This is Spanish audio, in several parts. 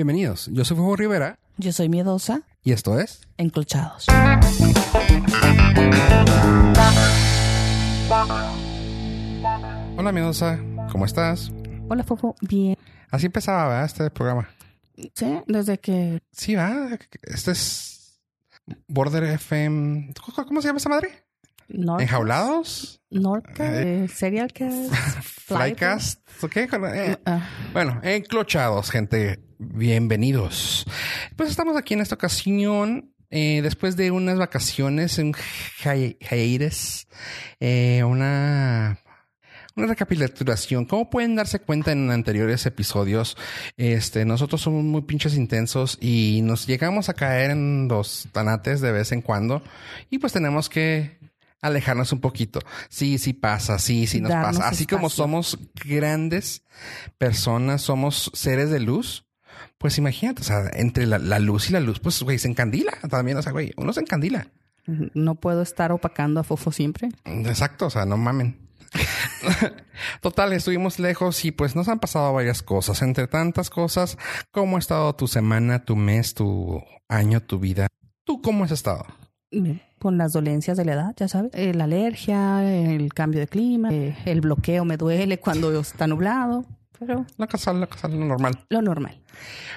Bienvenidos, yo soy Fuego Rivera Yo soy miedosa, y esto es... enclochados. Hola miedosa, ¿cómo estás? Hola, Fofo. Bien. Así empezaba, ¿verdad? Este programa. Sí, desde que Sí, va. Este es Border FM. ¿Cómo se llama esa madre? Norcas, ¿Enjaulados? Norca, eh, Serial Cast, Flycast. ¿O qué? Eh, Ah, Bueno, enclochados, gente. Bienvenidos. Pues estamos aquí en esta ocasión. eh, después de unas vacaciones, un hi- hiatus, eh, una, una recapitulación. Como pueden darse cuenta en anteriores episodios, este, nosotros somos muy pinches intensos y nos llegamos a caer en los tanates de vez en cuando y pues tenemos que alejarnos un poquito. Sí, sí pasa, sí, sí nos Darnos pasa. Así como somos grandes personas, somos seres de luz. Pues imagínate, o sea, entre la, la luz y la luz, pues, güey, se encandila también. O sea, güey, uno se encandila. no puedo estar opacando a Fofo siempre. Exacto, o sea, no mamen. Total, estuvimos lejos y pues nos han pasado varias cosas. Entre tantas cosas, ¿cómo ha estado tu semana, tu mes, tu año, tu vida? ¿Tú cómo has estado? Con las dolencias de la edad, ya sabes. Eh, la alergia, el cambio de clima, eh, el bloqueo me duele cuando está nublado. Pero La casal, la casal, lo normal. lo normal.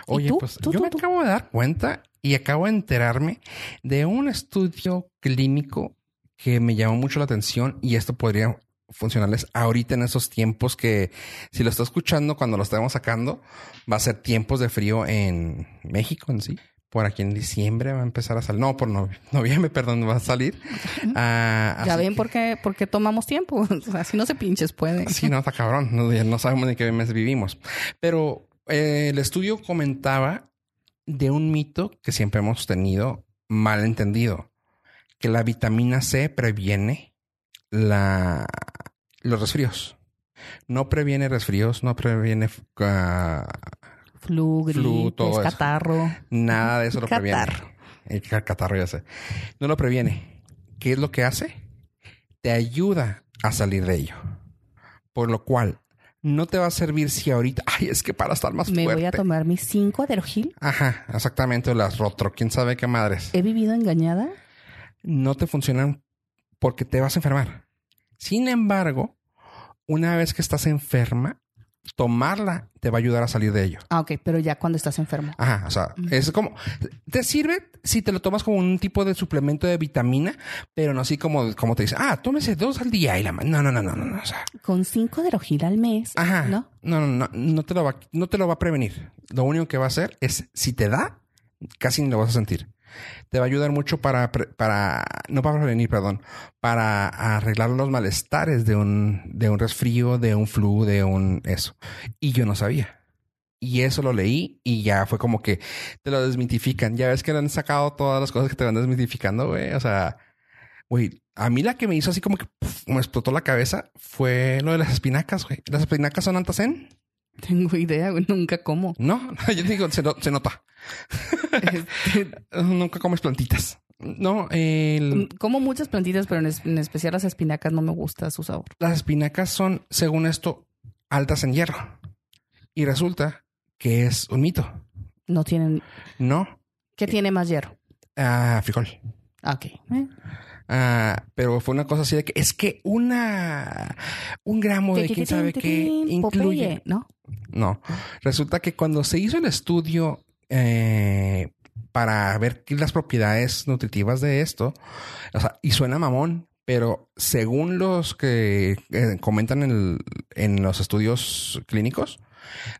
¿Y Oye, tú? pues ¿Tú, yo tú, me tú? acabo de dar cuenta y acabo de enterarme de un estudio clínico que me llamó mucho la atención y esto podría funcionarles ahorita en esos tiempos que si lo está escuchando cuando lo estemos sacando va a ser tiempos de frío en México en sí. Por aquí en diciembre va a empezar a salir. No, por no- noviembre, perdón, va a salir. Ah, Ya así ven que- por qué, por qué tomamos tiempo. O sea, si no se pinches puede. Sí, no, está cabrón. No sabemos ni qué mes vivimos. Pero eh, el estudio comentaba de un mito que siempre hemos tenido mal entendido, que la vitamina C previene la, los resfríos. No previene resfríos, no previene ah, Flu, gripe, Flu, todo eso. catarro. nada de eso lo previene. Catarro. El ca- catarro ya sé. No lo previene. ¿Qué es lo que hace? Te ayuda a salir de ello. Por lo cual, no te va a servir si ahorita, ay, es que para estar más Me fuerte. voy a tomar mis cinco Aderogil. Ajá, exactamente, las rotro, quién sabe qué madres. ¿He vivido engañada? No te funcionan porque te vas a enfermar. Sin embargo, una vez que estás enferma, tomarla te va a ayudar a salir de ello. Ah, ok, pero ya cuando estás enfermo. Ajá, o sea, es como te sirve si te lo tomas como un tipo de suplemento de vitamina, pero no así como, como te dice, ah, tómese dos al día y la ma-". no, no, no, no, no, no, o sea, Con cinco Aderogil al mes, ajá, ¿no? no, no, no, no te lo va, no te lo va a prevenir. Lo único que va a hacer es si te da, casi ni lo vas a sentir. Te va a ayudar mucho para, para, no para prevenir, perdón, para arreglar los malestares de un, de un resfrío, de un flu, de un eso. Y yo no sabía. Y eso lo leí y ya fue como que te lo desmitifican. Ya ves que le han sacado todas las cosas que te van desmitificando, güey. O sea, güey, a mí la que me hizo así como que me explotó la cabeza fue lo de las espinacas, güey. Las espinacas son antacen. Tengo idea, güey, nunca como. No, yo digo, se, no- se nota. Este, Nunca comes plantitas. No, el- como muchas plantitas, pero en, es- en especial las espinacas no me gusta su sabor. las espinacas son, según esto, altas en hierro. Y resulta que es un mito. No tienen... No, ¿Qué tiene más hierro? ah, frijol. Ah, Ok. Eh, Ah, pero fue una cosa así de que es que una un gramo de quién sabe qué incluye. ¿no? No, resulta que cuando se hizo el estudio eh, para ver las propiedades nutritivas de esto, o sea, y suena mamón, pero según los que eh, comentan en, el- en los estudios clínicos,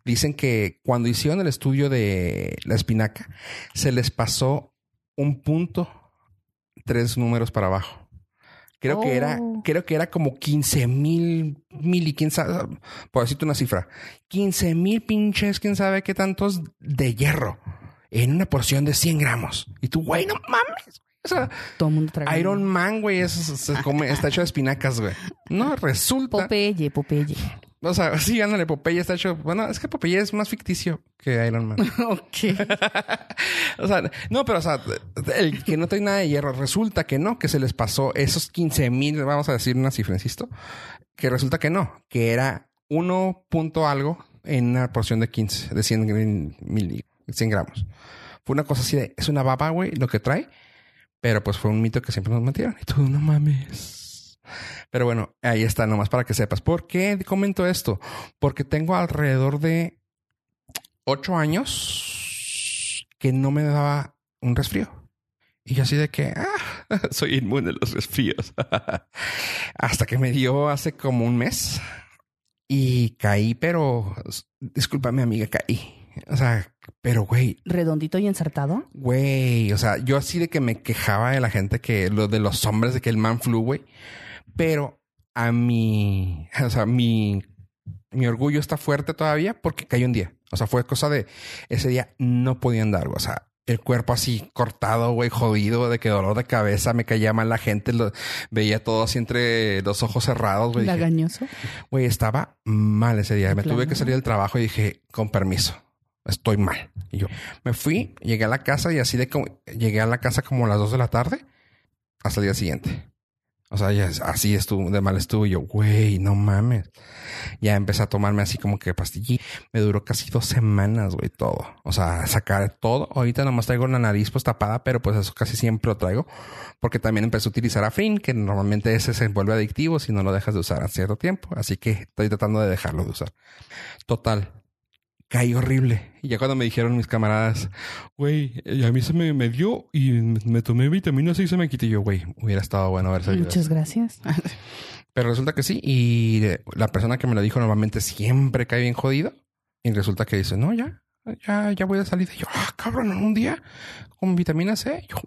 dicen que cuando hicieron el estudio de la espinaca, se les pasó un punto, tres números para abajo. Creo que era, Oh. creo que era como 15 mil, mil y quién sabe, por decirte una cifra, 15 mil pinches, quién sabe qué tantos de hierro en una porción de 100 gramos. Y tú, güey, no mames. O sea, Todo el mundo trae. Iron Man, güey, es- se come, está hecho de espinacas, güey. No, resulta. Popeye, Popeye. O sea, sí, ándale, Popeye está hecho. Bueno, es que Popeye es más ficticio que Iron Man. ok. o sea, no, pero o sea, el que no trae nada de hierro, resulta que no, que se les pasó esos 15 mil, vamos a decir una cifra, insisto, que resulta que no, que era 1 punto algo en una porción de 15, de 100 mil 100 gramos. Fue una cosa así de, es una baba, güey, lo que trae. Pero pues fue un mito que siempre nos metieron. Y tú, no mames. Pero bueno, ahí está, nomás para que sepas. ¿Por qué comento esto? Porque tengo alrededor de ocho años que no me daba un resfrío. Y yo así de que, ah, soy inmune a los resfríos. Hasta que me dio hace como un mes y caí, pero discúlpame amiga, caí. O sea, pero güey. Redondito y ensartado. Güey, o sea, yo así de que me quejaba de la gente que lo de los hombres de que el man flu, güey. Pero a mi, o sea, mi, mi orgullo está fuerte todavía porque cayó un día. O sea, fue cosa de ese día no podía andar, o sea, el cuerpo así cortado, güey, jodido, de que dolor de cabeza, me caía mal la gente, lo, veía todo así entre los ojos cerrados, güey. Lagañoso. Güey, estaba mal ese día. Me tuve que salir del trabajo y dije, con permiso, estoy mal. Y yo me fui, llegué a la casa y así de como llegué a la casa como a las dos de la tarde hasta el día siguiente. O sea, ya así estuvo, de mal estuvo. Y yo, güey, no mames. Ya empecé a tomarme así como que pastillí. Me duró casi dos semanas, güey, todo. O sea, sacar todo. Ahorita nomás traigo la nariz pues tapada, pero pues eso casi siempre lo traigo. Porque también empecé a utilizar Afrin, que normalmente ese se vuelve adictivo si no lo dejas de usar a cierto tiempo. Así que estoy tratando de dejarlo de usar. Total caí horrible. Y ya cuando me dijeron mis camaradas, güey, a mí se me, me dio y me tomé vitamina C y se me quitó. Y yo, güey, hubiera estado bueno haber salido. Muchas gracias. Pero resulta que sí. Y la persona que me lo dijo normalmente siempre cae bien jodido. Y resulta que dice, no, ya, ya, ya voy a salir. Y yo, ah, cabrón, un día con vitamina C. Yo,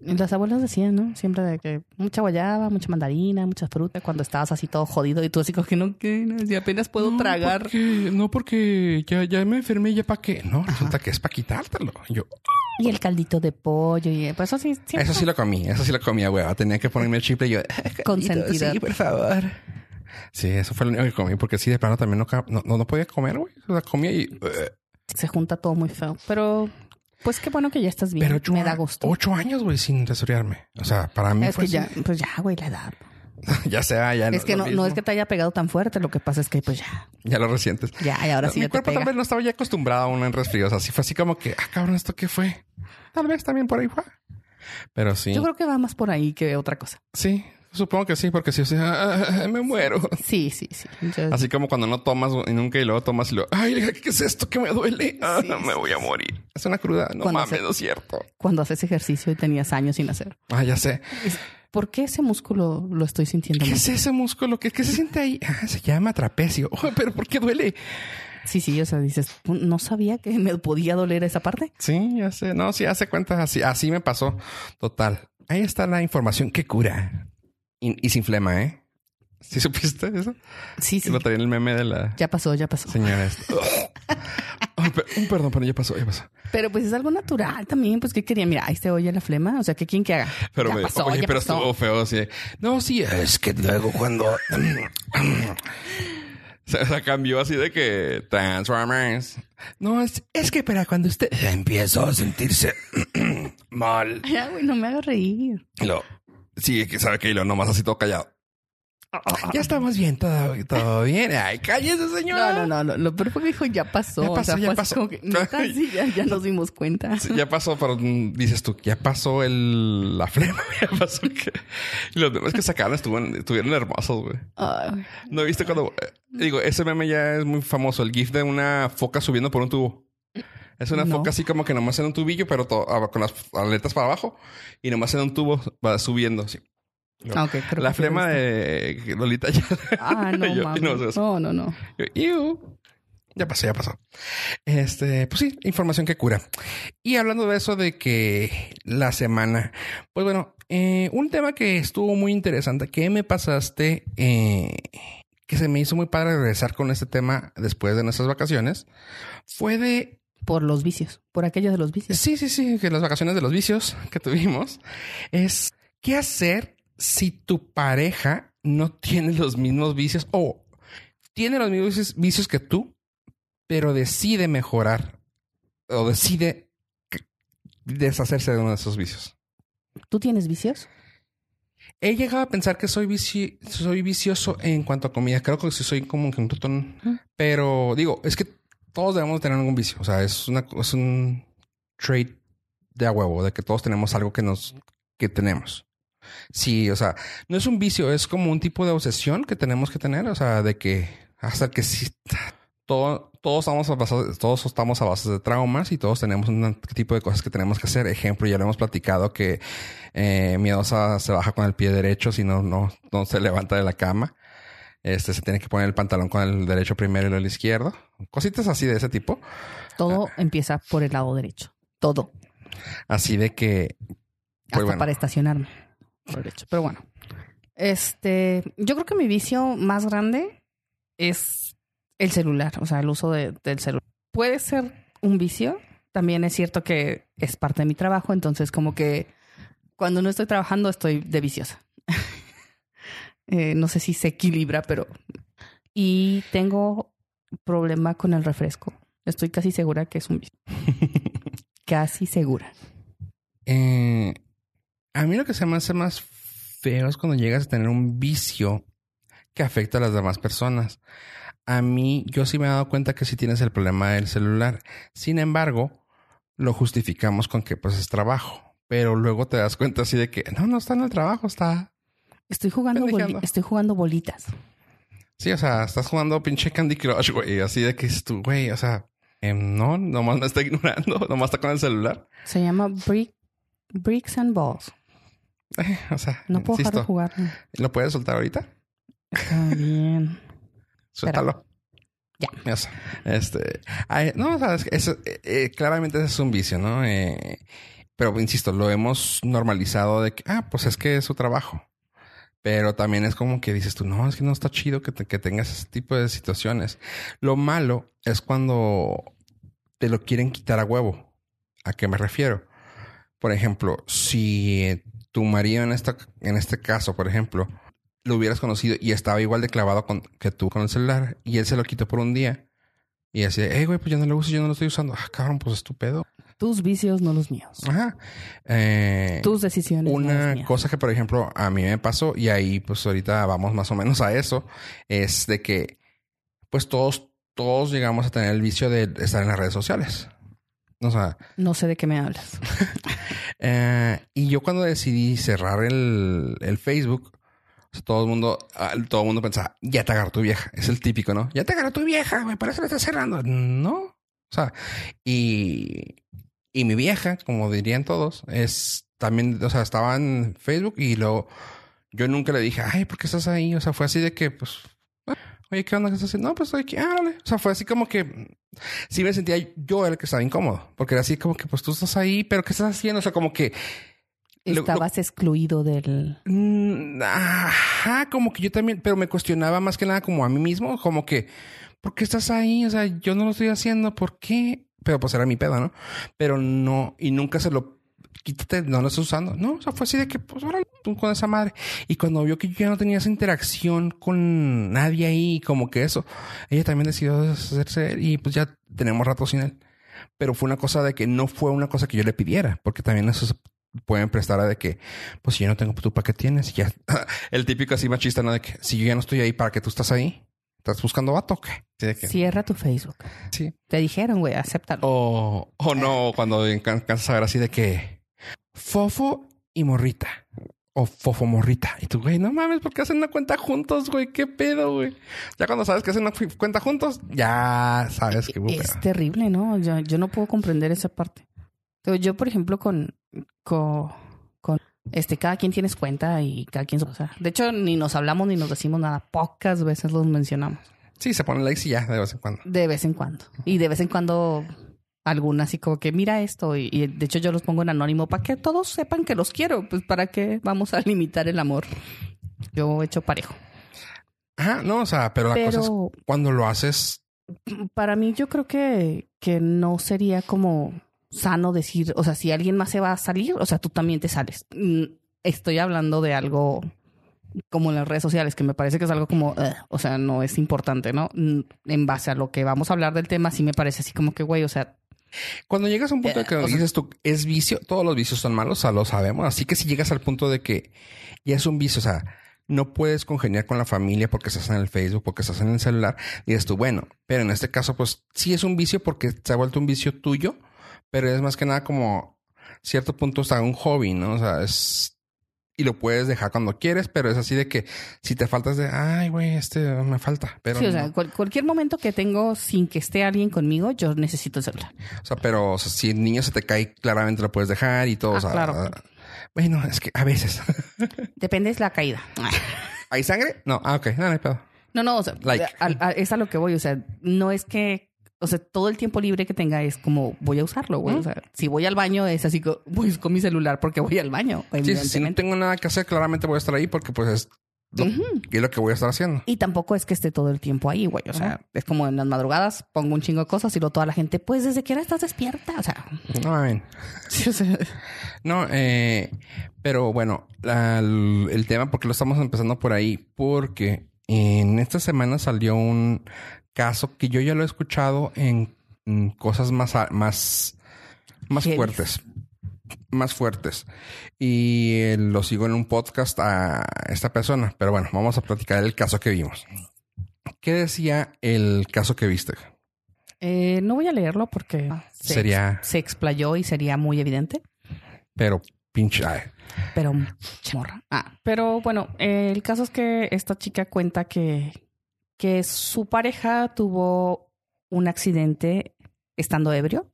las abuelas decían, ¿no? Siempre de que mucha guayaba, mucha mandarina, mucha fruta, cuando estabas así todo jodido y tú así como que no, que apenas puedo tragar. no, porque ya, ya me enfermé, ya para qué. No, resulta que es para quitártelo. Yo. Y el caldito de pollo y pues eso sí. Eso sí lo comí, eso sí lo comía, hueva. Tenía que ponerme el chip y yo. Con sentido. Sí, por favor. Sí, eso fue lo único que comí, porque sí, de plano también no, no, no podía comer, güey. O sea, comía y. Se junta todo muy feo. Pero pues qué bueno que ya estás bien. Pero me da gusto. Ocho años, güey, sin resfriarme. O sea, para mí es que ya, pues ya, güey, la edad. ya sea, ya Es que no, no, es que te haya pegado tan fuerte, lo que pasa es que pues ya. Ya lo resientes. Ya, y ahora sí. Mi cuerpo también no estaba ya acostumbrado a un resfrío. O sea, así fue así como que, ah, cabrón, ¿esto qué fue? Tal vez también por ahí fue. Pero sí. Yo creo que va más por ahí que otra cosa. Sí, Supongo que sí, porque si o sea, me muero. Sí, sí, sí. Así como cuando no tomas y nunca y luego tomas y luego, ay, ¿qué es esto que me duele? Ah, me voy a morir. Es una cruda. No mames, no es cierto. Cuando haces ejercicio y tenías años sin hacer. Ah, ya sé. ¿Por qué ese músculo lo estoy sintiendo? ¿Qué es ese músculo? ¿Qué, se siente ahí? Ah, se llama trapecio. Oh, pero ¿por qué duele? Sí, sí, o sea, dices, no sabía que me podía doler esa parte. Sí, ya sé. No, sí, hace cuenta, así, así me pasó. Total. Ahí está la información que cura. Y, sin flema, ¿eh? ¿Sí supiste eso? Sí, sí. Lo traía en el meme de la... Ya pasó, ya pasó. Señores. un perdón, pero ya pasó, ya pasó. Pero pues es algo natural también. Pues, ¿qué quería? Mira, ahí te oye la flema. O sea, ¿qué quién que haga? Pero me, pasó, oye, pero estuvo feo así. No, sí, es que luego cuando... se, se, cambió así de que Transformers. No, es, es que para cuando usted empieza a sentirse mal. Güey, no me hagas reír. Lo, Sí, que sabe que lo nomás así todo callado. Ya estamos bien, todo, todo bien. Ay, cállese, señora. No, no, no. Lo peor fue que dijo, ya pasó. Ya pasó, ya pasó. sí, ya, ya, nos dimos cuenta. ya pasó, pero dices tú, ya pasó el, la flema. Ya pasó que... Y los memes que sacaron estuvieron, estuvieron hermosos, güey. ¿No viste cuando... Eh, digo, ese meme ya es muy famoso. El gif de una foca subiendo por un tubo. Es una foca así como que nomás en un tubillo, pero ah, con las aletas para abajo y nomás en un tubo va subiendo así. Ah, okay, la flema de Lolita ya. Ah, no, no, no, no, Ya pasó, ya pasó. Este, pues sí, información que cura. Y hablando de eso de que la semana, pues bueno, eh, un tema que estuvo muy interesante, que me pasaste, eh, que se me hizo muy padre regresar con este tema después de nuestras vacaciones, fue de por los vicios, por aquellos de los vicios. Sí, sí, sí, que las vacaciones de los vicios que tuvimos es qué hacer si tu pareja no tiene los mismos vicios o tiene los mismos vicios que tú, pero decide mejorar o decide deshacerse de uno de esos vicios. ¿Tú tienes vicios? He llegado a pensar que soy, soy vicioso en cuanto a comida. Creo que sí soy como un tutón. Pero digo, es que todos debemos tener algún vicio. O sea, es una es un trait de a huevo, de que todos tenemos algo que nos que tenemos. Sí, o sea, no es un vicio, es como un tipo de obsesión que tenemos que tener, o sea, de que hasta que sí, todo, todos estamos a base, todos estamos a base de traumas y todos tenemos un tipo de cosas que tenemos que hacer. Ejemplo, ya lo hemos platicado que eh, miedosa se baja con el pie derecho si no, no, no se levanta de la cama. Este se tiene que poner el pantalón con el derecho primero y el izquierdo. Cositas así de ese tipo. Todo empieza por el lado derecho. Todo. Así de que. Pues Hasta bueno. para estacionarme. Por derecho. Pero bueno. Este. Yo creo que mi vicio más grande es el celular. O sea, el uso de- del celular. Puede ser un vicio. También es cierto que es parte de mi trabajo. Entonces, como que cuando no estoy trabajando, estoy de viciosa. Eh, no sé si se equilibra, pero. Y tengo problema con el refresco. Estoy casi segura que es un vicio. casi segura. Eh, a mí lo que se me hace más feo es cuando llegas a tener un vicio que afecta a las demás personas. A mí, yo sí me he dado cuenta que sí tienes el problema del celular. Sin embargo, lo justificamos con que pues es trabajo. Pero luego te das cuenta así de que no, no está en el trabajo, está. Estoy jugando, boli- estoy jugando bolitas. Sí, o sea, estás jugando pinche Candy Crush, güey. Así de que es tú, güey, o sea, em, no, nomás me está ignorando, nomás está con el celular. Se llama Brick, Bricks and Balls. Eh, o sea, No puedo dejar de insisto, jugar. ¿lo puedes soltar ahorita? Está bien. Suéltalo. Ya. Este. ay, no, o sea, es eh, eh, claramente ese es un vicio, ¿no? Eh, pero insisto, lo hemos normalizado de que, ah, pues es que es su trabajo. Pero también es como que dices tú, no, es que no está chido que, te- que tengas ese tipo de situaciones. Lo malo es cuando te lo quieren quitar a huevo. ¿A qué me refiero? Por ejemplo, si tu marido en esta, en este caso, por ejemplo, lo hubieras conocido y estaba igual de clavado con, que tú con el celular y él se lo quitó por un día y así, hey, güey, pues ya no lo uso, yo no lo estoy usando. Ah, cabrón, pues estúpido. Tus vicios, no los míos. Ajá. Eh, Tus decisiones, una cosa que, por ejemplo, a mí me pasó y ahí, pues ahorita vamos más o menos a eso, es de que, pues todos, todos llegamos a tener el vicio de estar en las redes sociales. O sea, No sé de qué me hablas. eh, y yo cuando decidí cerrar el, el Facebook, o sea, todo el mundo, ah, todo el mundo pensaba, ya te agarró tu vieja. Es el típico, ¿no? Ya te agarró tu vieja, güey, por eso lo estás cerrando. No. O sea, y, y mi vieja, como dirían todos, es también, o sea, estaba en Facebook y luego yo nunca le dije, ay, ¿por qué estás ahí? O sea, fue así de que, pues, ah, oye, ¿qué onda que estás haciendo? No, pues estoy aquí, ah, dale. O sea, fue así como que sí me sentía yo el que estaba incómodo, porque era así como que, pues tú estás ahí, pero ¿qué estás haciendo? O sea, como que Lo- Estabas excluido del... Mm, Ajá, como que yo también, pero me cuestionaba más que nada como a mí mismo, como que, ¿por qué estás ahí? O sea, yo no lo estoy haciendo, ¿por qué? Pero pues era mi pedo, ¿no? Pero no, y nunca se lo, quítate, no lo estás usando. No, o sea, fue así de que, pues, órale, tú con esa madre. Y cuando vio que yo ya no tenía esa interacción con nadie ahí, como que eso, ella también decidió deshacerse y pues ya tenemos rato sin él. Pero fue una cosa de que no fue una cosa que yo le pidiera, porque también eso se pueden prestar a de que, pues si yo no tengo, tú para qué tienes. El típico así machista, ¿no? De que si yo ya no estoy ahí, ¿para qué tú estás ahí? ¿Estás buscando vato o qué? Sí, de que- Cierra tu Facebook. sí. Te dijeron, güey, acéptalo. O, o no, cuando can- cansas a ver así de que fofo y morrita. O fofo morrita. Y tú, güey, no mames, ¿por qué hacen una cuenta juntos, güey? ¿Qué pedo, güey? Ya cuando sabes que hacen una cuenta juntos, ya sabes que es terrible, ¿no? Yo, yo no puedo comprender esa parte. Yo, por ejemplo, con, con este, cada quien tiene su cuenta y cada quien, o sea, de hecho, ni nos hablamos ni nos decimos nada. Pocas veces los mencionamos. Sí, se ponen likes y ya, de vez en cuando. De vez en cuando. Y de vez en cuando alguna así como que mira esto. Y, y de hecho yo los pongo en anónimo para que todos sepan que los quiero. Pues para que vamos a limitar el amor. Yo he hecho parejo. Ajá, no, o sea, pero la cosa es cuando lo haces, para mí yo creo que, que no sería como sano decir, o sea, si alguien más se va a salir, o sea, tú también te sales. Mm, Estoy hablando de algo como en las redes sociales, que me parece que es algo como, "Ugh", o sea, no es importante, ¿no? Mm, En base a lo que vamos a hablar del tema, sí me parece así como que, güey, o sea, Cuando llegas a un punto Eh, de que o sea- dices tú, es vicio, todos los vicios son malos, o sea, lo sabemos. Así que si llegas al punto de que ya es un vicio, o sea, no puedes congeniar con la familia porque estás en el Facebook, porque estás en el celular. Y dices tú, bueno, pero en este caso, pues sí es un vicio porque se ha vuelto un vicio tuyo, pero es más que nada como cierto punto está un hobby, ¿no? O sea, es y lo puedes dejar cuando quieres, pero es así de que si te faltas de, ay, güey, este me falta. Pero sí, o sea, cualquier momento que tengo sin que esté alguien conmigo, yo necesito el celular. O sea, pero si el niño se te cae, claramente lo puedes dejar y todo. Ah, o sea, claro. Bueno, es que a veces. Depende de la caída. ¿Hay sangre? No, ah, ok, no, no hay pedo. No, no, o sea, Like. a- a- es a lo que voy. O sea, no es que, o sea, todo el tiempo libre que tenga es como voy a usarlo, güey. O sea, si voy al baño es así, co- voy con mi celular porque voy al baño, Sí, si no tengo nada que hacer, claramente voy a estar ahí porque pues es lo, es lo que voy a estar haciendo. Y tampoco es que esté todo el tiempo ahí, güey. O sea, es como en las madrugadas pongo un chingo de cosas y luego toda la gente, pues desde que hora estás despierta. O sea, No, mamen. sí, o sea, No, eh, pero bueno, la- el tema, porque lo estamos empezando por ahí, porque en esta semana salió un caso que yo ya lo he escuchado en, en cosas más, más, más Heavy. fuertes, más fuertes. Y eh, lo sigo en un podcast a esta persona, pero bueno, vamos a platicar el caso que vimos. ¿Qué decía el caso que viste? eh, no voy a leerlo porque se, Sería- se explayó y sería muy evidente. Pero pinche, ay, Pero chamorra. Ah, pero bueno, eh, el caso es que esta chica cuenta que, que su pareja tuvo un accidente estando ebrio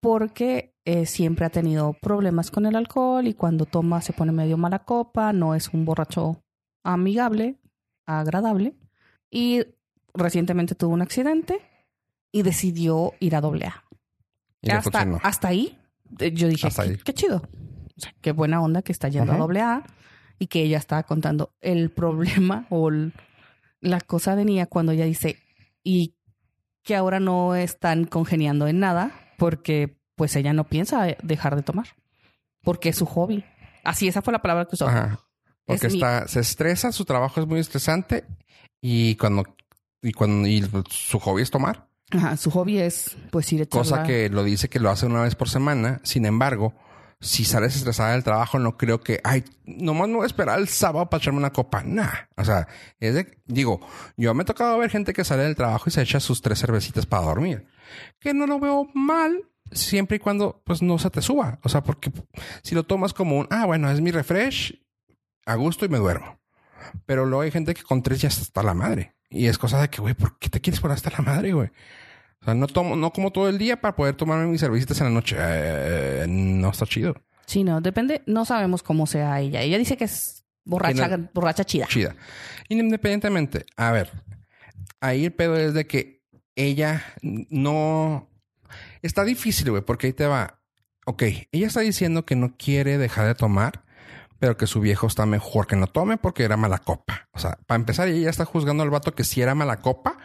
porque eh, siempre ha tenido problemas con el alcohol y cuando toma se pone medio mala copa, no es un borracho amigable, agradable y recientemente tuvo un accidente y decidió ir a doble A y hasta, hasta ahí, eh, yo dije, qué, chido. O sea, qué buena onda que está yendo Ajá. a doble A y que ella estaba contando el problema o el- la cosa venía cuando ella dice, y que ahora no están congeniando en nada porque pues ella no piensa dejar de tomar. Porque es su hobby. Así, esa fue la palabra que usó. Ajá. Porque Es mi- está, se estresa, su trabajo es muy estresante y cuando, y cuando, y su hobby es tomar. Ajá, su hobby es pues ir a Cosa que lo dice que lo hace una vez por semana. Sin embargo, si sales estresada del trabajo, no creo que, ay, nomás no voy a esperar el sábado para echarme una copa. Nah. O sea, es de, digo, yo me he tocado ver gente que sale del trabajo y se echa sus tres cervecitas para dormir. Que no lo veo mal siempre y cuando, pues, no se te suba. O sea, porque si lo tomas como un, ah, bueno, es mi refresh, a gusto y me duermo. Pero luego hay gente que con tres ya está la madre. Y es cosa de que, güey, ¿por qué te quieres poner hasta la madre, güey? O sea, no tomo, no como todo el día para poder tomarme mis cervecitas en la noche. Eh, no está chido. Sí, no, depende, no sabemos cómo sea ella. Ella dice que es borracha, no- borracha chida. Chida. Independientemente, a ver, ahí el pedo es de que ella no está difícil, güey, porque ahí te va. Ok, ella está diciendo que no quiere dejar de tomar, pero que su viejo está mejor que no tome porque era mala copa. O sea, para empezar, ella está juzgando al vato que sí era mala copa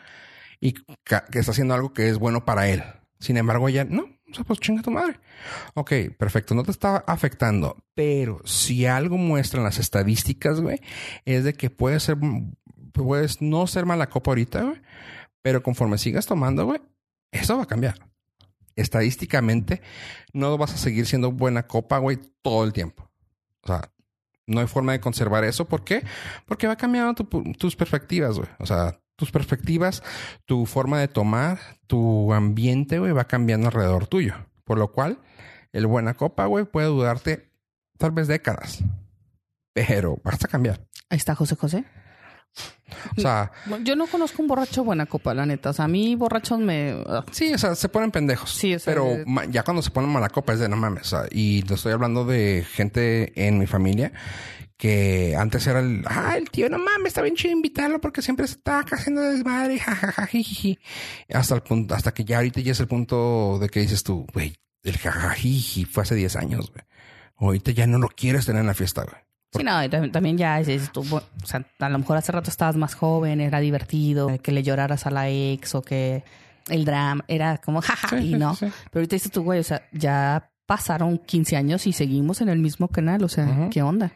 y que está haciendo algo que es bueno para él. Sin embargo, ella no. O sea, pues chinga tu madre. Ok, perfecto. No te está afectando. Pero si algo muestran las estadísticas, güey, es de que puede ser, puedes no ser mala copa ahorita, güey. Pero conforme sigas tomando, güey, eso va a cambiar. Estadísticamente, no vas a seguir siendo buena copa, güey, todo el tiempo. O sea, no hay forma de conservar eso. ¿Por qué? Porque va cambiando tu- tus perspectivas, güey. O sea, tus perspectivas, tu forma de tomar, tu ambiente, güey, va cambiando alrededor tuyo. Por lo cual, el buena copa, güey, puede durarte tal vez décadas. Pero vas a cambiar. Ahí está José José. O sea, Yo no conozco un borracho buena copa, la neta. O sea, a mí borrachos me... ugh. sí, o sea, se ponen pendejos. Sí, o sea, pero de- ya cuando se ponen mala copa es de no mames. O sea, y lo estoy hablando de gente en mi familia que antes era el, ah, el tío, no mames, está bien chido invitarlo porque siempre está haciendo desmadre, jajaja. Hasta el punto, hasta que ya ahorita ya es el punto de que dices tú, güey, el jajajiji fue hace 10 años, güey. Ahorita ya no lo quieres tener en la fiesta, güey. Sí, no, y también ya es, es bueno, o sea, a lo mejor hace rato estabas más joven, era divertido, que le lloraras a la ex o que el drama era como jaja Sí, y no. sí. Pero ahorita dices tú, güey, o sea, ya pasaron 15 años y seguimos en el mismo canal, o sea, Ujú. ¿qué onda?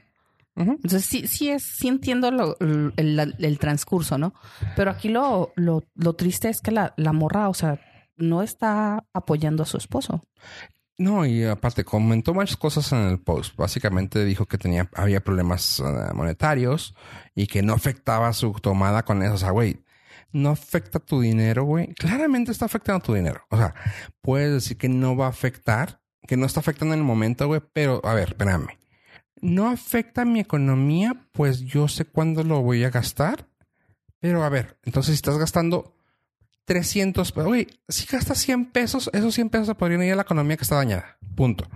Entonces sí, sí es, sí entiendo lo- el, el- el transcurso, ¿no? Pero aquí lo, lo, lo triste es que la, la morra, o sea, no está apoyando a su esposo. No, y aparte comentó muchas cosas en el post. Básicamente dijo que tenía, había problemas uh, monetarios y que no afectaba su tomada con eso. O sea, güey, no afecta tu dinero, güey. Claramente está afectando tu dinero. O sea, puedes decir que no va a afectar, que no está afectando en el momento, güey, pero a ver, espérame. No afecta mi economía, pues yo sé cuándo lo voy a gastar. Pero a ver, entonces si estás gastando 300 pesos, güey, si gastas 100 pesos, esos 100 pesos se podrían ir a la economía que está dañada. Punto.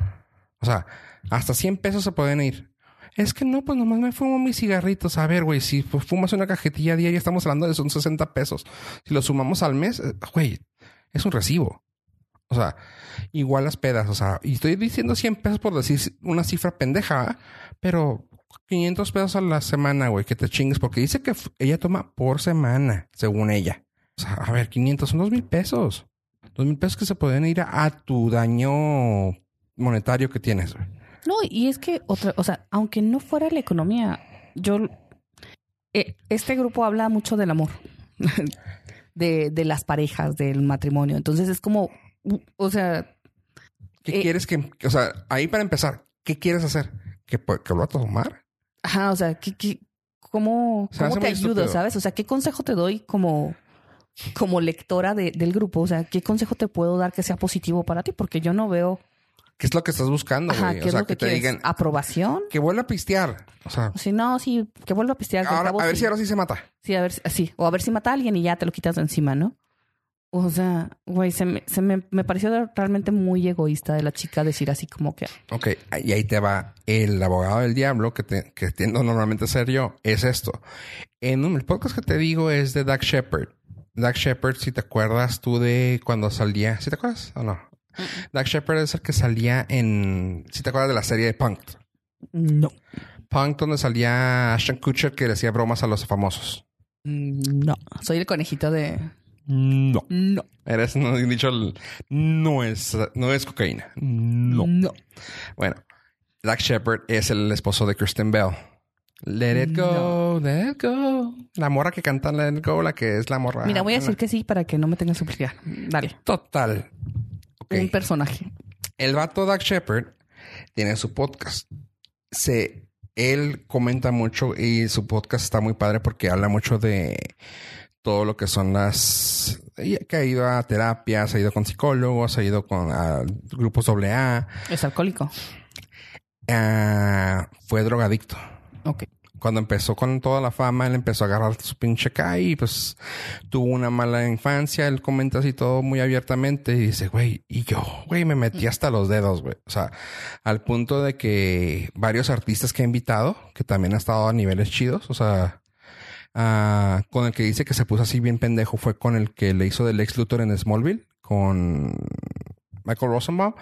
O sea, hasta 100 pesos se pueden ir. Es que no, pues nomás me fumo mis cigarritos. A ver, güey, si fumas una cajetilla diaria, estamos hablando de son 60 pesos. Si lo sumamos al mes, eh, güey, es un recibo. O sea, igual las pedas. O sea, y estoy diciendo 100 pesos por decir una cifra pendeja, ¿eh? pero 500 pesos a la semana, güey, que te chingues, porque dice que ella toma por semana, según ella. O sea, a ver, 500 son dos mil pesos. Dos mil pesos que se pueden ir a, tu daño monetario que tienes. No, y es que otra, o sea, aunque no fuera la economía, yo eh, este grupo habla mucho del amor, de, de las parejas, del matrimonio. Entonces es como, o sea. ¿Qué eh, quieres que, o sea, ahí para empezar, ¿qué quieres hacer? ¿Que, que lo va a tomar? Ajá, o sea, ¿qué, qué, cómo, Se cómo te ayudo, estúpido. sabes? O sea, ¿qué consejo te doy como, como lectora de- del grupo? O sea, ¿qué consejo te puedo dar que sea positivo para ti? Porque yo no veo, ¿Qué es lo que estás buscando, ajá, güey? ¿qué O es sea, lo que, que, te quieres? digan ¿Aprobación? que vuelva a pistear. O sea, Si no, sí, que vuelva a pistear. ahora, a ver si ahora sí se mata. Sí, a ver, si- sí. O a ver si mata a alguien y ya te lo quitas de encima, ¿no? O sea, güey, se, me, se me, me pareció realmente muy egoísta de la chica decir así como que... Ok, y ahí te va el abogado del diablo que, te, que tiendo normalmente a ser yo. Es esto. En un, el podcast que te digo es de Doug Shepard. Doug Shepard, si te acuerdas tú de cuando salía, ¿sí te acuerdas o no? Doug Shepard es el que salía en, si te acuerdas de la serie de Punk. No. Punk donde salía Ashton Kutcher que le hacía bromas a los famosos. No. Soy el conejito de... No. No. Eres no, dicho no es no es cocaína. No. No. Bueno, Doug Shepard es el esposo de Kristen Bell. Let it go, let it go. La morra que canta Let it go, la que es la morra. Mira, voy a decir que sí para que no me tengas explicar. Dale. Total. Un personaje. El vato Doug Shepard tiene su podcast. Se, él comenta mucho y su podcast está muy padre porque habla mucho de todo lo que son las... que ha ido a terapias, ha ido con psicólogos, ha ido con a grupos AA, Es alcohólico. ah, fue drogadicto. Ok. Cuando empezó con toda la fama, él empezó a agarrar su pinche K y pues tuvo una mala infancia. Él comenta así todo muy abiertamente y dice, güey, y yo, güey, me metí hasta los dedos, güey. O sea, al punto de que varios artistas que ha invitado, que también ha estado a niveles chidos, o sea, ah, con el que dice que se puso así bien pendejo fue con el que le hizo del ex Luthor en Smallville, con Michael Rosenbaum.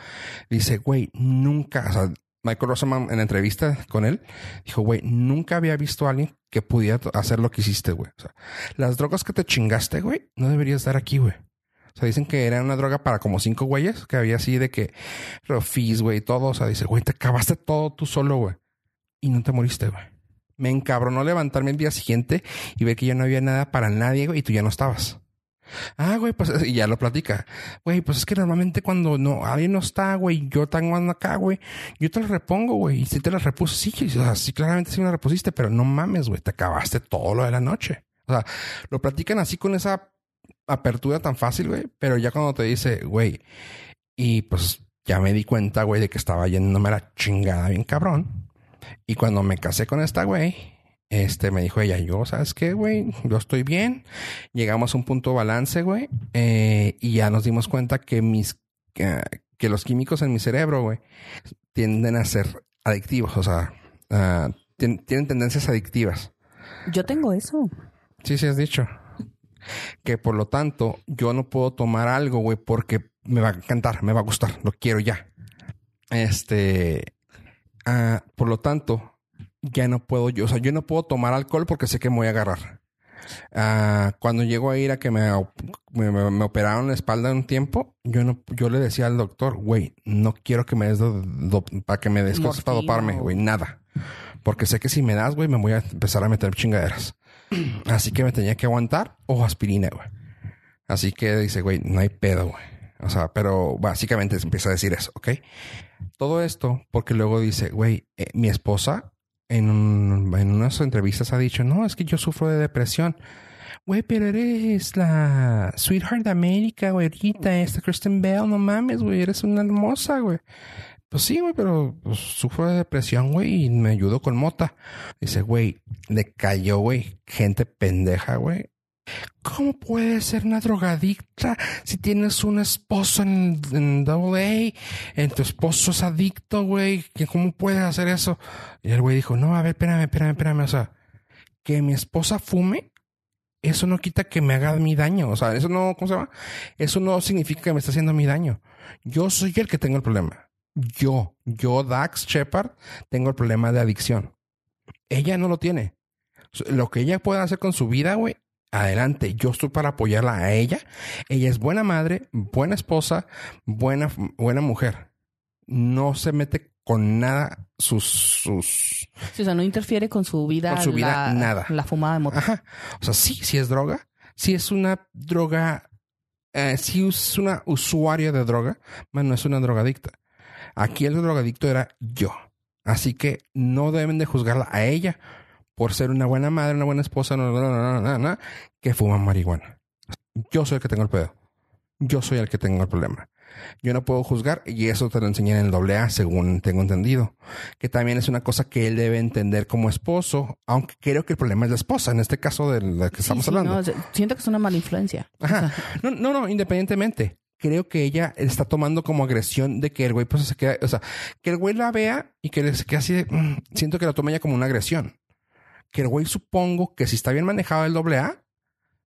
Dice, güey, nunca, o sea, Michael Rosenbaum en entrevista con él dijo, güey, nunca había visto a alguien que pudiera hacer lo que hiciste, güey. O sea, las drogas que te chingaste, güey, no deberías estar aquí, güey. O sea, dicen que era una droga para como cinco güeyes, que había así de que refis, güey, todo. O sea, dice, güey, te acabaste todo tú solo, güey. Y no te moriste, güey. Me encabronó levantarme el día siguiente y ver que ya no había nada para nadie, güey, y tú ya no estabas. Ah, güey, pues y ya lo platica. Güey, pues es que normalmente cuando no alguien no está, güey, yo tengo acá, güey, yo te lo repongo, güey. Y si te lo repuse, sí, o sea, sí, claramente sí me lo repusiste, pero no mames, güey, te acabaste todo lo de la noche. O sea, lo platican así con esa apertura tan fácil, güey, pero ya cuando te dice, güey, y pues ya me di cuenta, güey, de que estaba yéndome la chingada bien cabrón. Y cuando me casé con esta, güey, este me dijo ella, yo, ¿sabes qué, güey? Yo estoy bien. Llegamos a un punto balance, güey. eh, y ya nos dimos cuenta que mis, que, que los químicos en mi cerebro, güey, tienden a ser adictivos. O sea, ah, tien- tienen tendencias adictivas. Yo tengo eso. Sí, sí has dicho. Que por lo tanto, yo no puedo tomar algo, güey, porque me va a encantar, me va a gustar, lo quiero ya. Este, ah, por lo tanto, ya no puedo yo, o sea, yo no puedo tomar alcohol porque sé que me voy a agarrar. Ah, cuando llego a ir a que me, me, operaron la espalda un tiempo, yo no, yo le decía al doctor, güey, no quiero que me des do- do- para que me des cosas para doparme, güey, nada. Porque sé que si me das, güey, me voy a empezar a meter chingaderas. Así que me tenía que aguantar o aspirina, güey. Así que dice, güey, no hay pedo, güey. O sea, pero básicamente empieza a decir eso, ¿ok? Todo esto porque luego dice, güey, eh, mi esposa en, en unas entrevistas ha dicho, no, es que yo sufro de depresión. Güey, pero eres la sweetheart de América, güey, ahorita, esta Kristen Bell, no mames, güey, eres una hermosa, güey. Pues sí, güey, pero pues, sufro de depresión, güey, y me ayudo con mota. Dice, güey, le cayó, güey, gente pendeja, güey. ¿Cómo puedes ser una drogadicta si tienes un esposo en, en AA? En tu esposo es adicto, güey. ¿Que ¿Cómo puedes hacer eso? Y el güey dijo, no, a ver, espérame, espérame, espérame. O sea, que mi esposa fume, eso no quita que me haga mi daño. O sea, eso no, ¿cómo se llama? Eso no significa que me está haciendo mi daño. Yo soy el que tengo el problema. Yo, yo, Dax Shepard, tengo el problema de adicción. Ella no lo tiene. Lo que ella pueda hacer con su vida, güey, adelante. Yo estoy para apoyarla a ella. Ella es buena madre, buena esposa, buena, buena mujer. No se mete con nada sus, sus, Sí, o sea, no interfiere con su vida. Con su vida, la, nada. La fumada de moto. Ajá. O sea, sí, sí es droga. Sí es una droga. Eh, sí es una usuaria de droga, pero no es una drogadicta. Aquí el drogadicto era yo. Así que no deben de juzgarla a ella por ser una buena madre, una buena esposa, no, no, no, no, no, no, que fuma marihuana. Yo soy el que tengo el pedo. Yo soy el que tengo el problema. Yo no puedo juzgar y eso te lo enseñan en el doble A, según tengo entendido. Que también es una cosa que él debe entender como esposo, aunque creo que el problema es la esposa, en este caso de la que Sí, estamos sí, hablando. no, siento que es una mala influencia. Ajá. No, no, no, independientemente. Creo que ella está tomando como agresión de que el güey pues se queda, o sea, que el güey la vea y que se quede así mm, siento que la toma ella como una agresión. Que el güey supongo que si está bien manejado el doble A,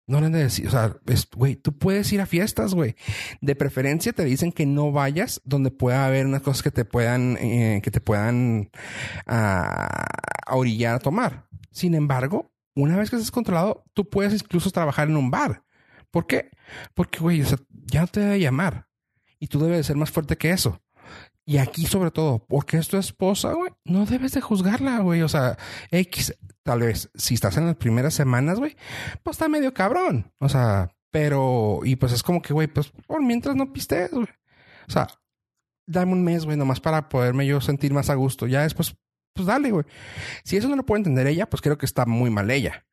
no le han de decir, o sea, es, güey, tú puedes ir a fiestas, güey. De preferencia te dicen que no vayas donde pueda haber unas cosas que te puedan, eh, que te puedan ah, orillar a tomar. Sin embargo, una vez que estés controlado, tú puedes incluso trabajar en un bar. ¿Por qué? Porque, güey, o sea, ya no te debe llamar. Y tú debes de ser más fuerte que eso. Y aquí, sobre todo, porque es tu esposa, güey, no debes de juzgarla, güey. O sea, X, tal vez, si estás en las primeras semanas, güey, pues está medio cabrón. O sea, pero, y pues es como que, güey, pues por mientras no pistes, güey. O sea, dame un mes, güey, nomás para poderme yo sentir más a gusto. Ya después, pues dale, güey. Si eso no lo puede entender ella, pues creo que está muy mal ella.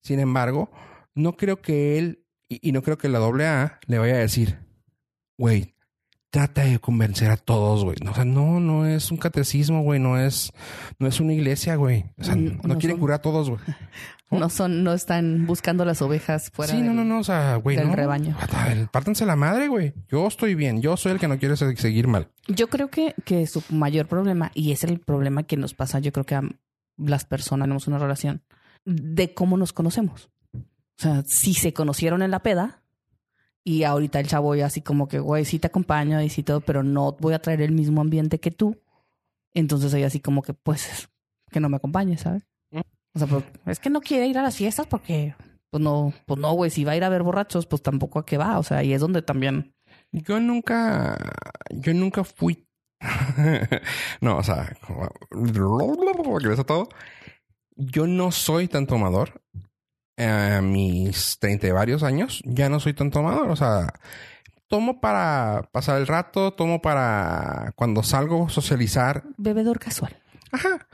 Sin embargo, no creo que él, y, y no creo que la doble A le vaya a decir, güey, trata de convencer a todos, güey. No, o sea, no, no es un catecismo, güey. No es, no es una iglesia, güey. O sea, Mm, no, no quieren son- curar a todos, güey. No son, no están buscando las ovejas fuera. Sí, no, del- no, no. O sea, güey, del no. rebaño. Pártanse la madre, güey. Yo estoy bien. Yo soy el que no quiere se- seguir mal. Yo creo que, que su mayor problema, y es el problema que nos pasa, yo creo que a las personas tenemos una relación, de cómo nos conocemos. O sea, si se conocieron en la peda y ahorita el chavo ya así como que, güey, sí te acompaño y sí todo, pero no voy a traer el mismo ambiente que tú. Entonces ella así como que, pues, que no me acompañe, ¿sabes? O sea, pues, es que no quiere ir a las fiestas porque, pues no, pues no, güey, si va a ir a ver borrachos, pues tampoco a qué va. O sea, y es donde también Yo nunca, yo nunca fui. no, o sea, todo. Yo no soy tan tomador. A mis 30 y varios años, ya no soy tan tomador. O sea, tomo para pasar el rato, tomo para cuando salgo socializar. bebedor casual. Ajá.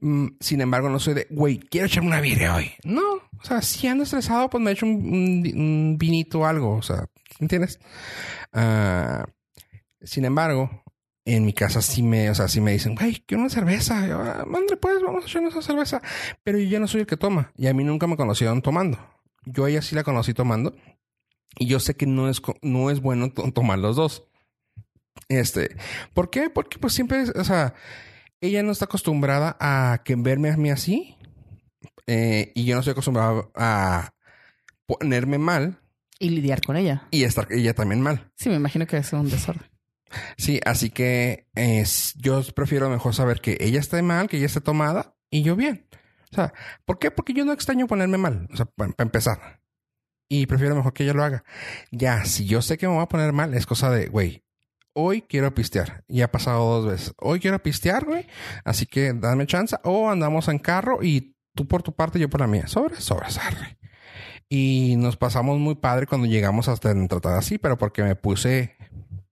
Mm, Sin embargo, no soy de, güey, quiero echarme una birria hoy. No, o sea, si ando estresado, pues me echo un, un- un vinito o algo. O sea, ¿entiendes? Ah, sin embargo, en mi casa sí me, o sea, sí me dicen, güey, quiero una cerveza. Yo, "Ah, Madre, pues vamos a echarnos esa cerveza. Pero yo ya no soy el que toma. Y a mí nunca me conocieron tomando. Yo a ella sí la conocí tomando. Y yo sé que no es, no es bueno to- tomar los dos. Este, ¿por qué? Porque pues siempre, o sea, ella no está acostumbrada a que verme a mí así. eh, y yo no estoy acostumbrado a ponerme mal Y lidiar con ella. y estar ella también mal. Sí, me imagino que es un desorden. Sí, así que yo prefiero mejor saber que ella esté mal, que ella esté tomada y yo bien. O sea, ¿por qué? Porque yo no extraño ponerme mal. O sea, para empezar. Y prefiero mejor que ella lo haga. Ya, si yo sé que me voy a poner mal, es cosa de, güey, hoy quiero pistear. Y ha pasado dos veces. Hoy quiero pistear, güey. Así que dame chance. O andamos en carro y tú por tu parte, yo por la mía. Sobre, sobre, arre. Y nos pasamos muy padre cuando llegamos hasta en tratar así, pero porque me puse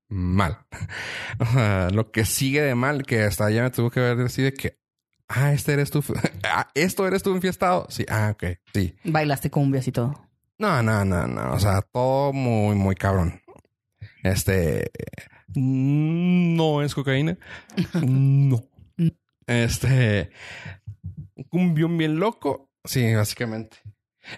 mal. O sea, lo que sigue de mal, que hasta allá me tuvo que ver así de que, ah, este eres tú, ah, esto eres tú enfiestado. Sí, ah, ok, sí. Bailaste cumbias y todo. No, no, no, no. O sea, todo muy, muy cabrón. Este no es cocaína. No. Este un cumbión bien loco. Sí, básicamente.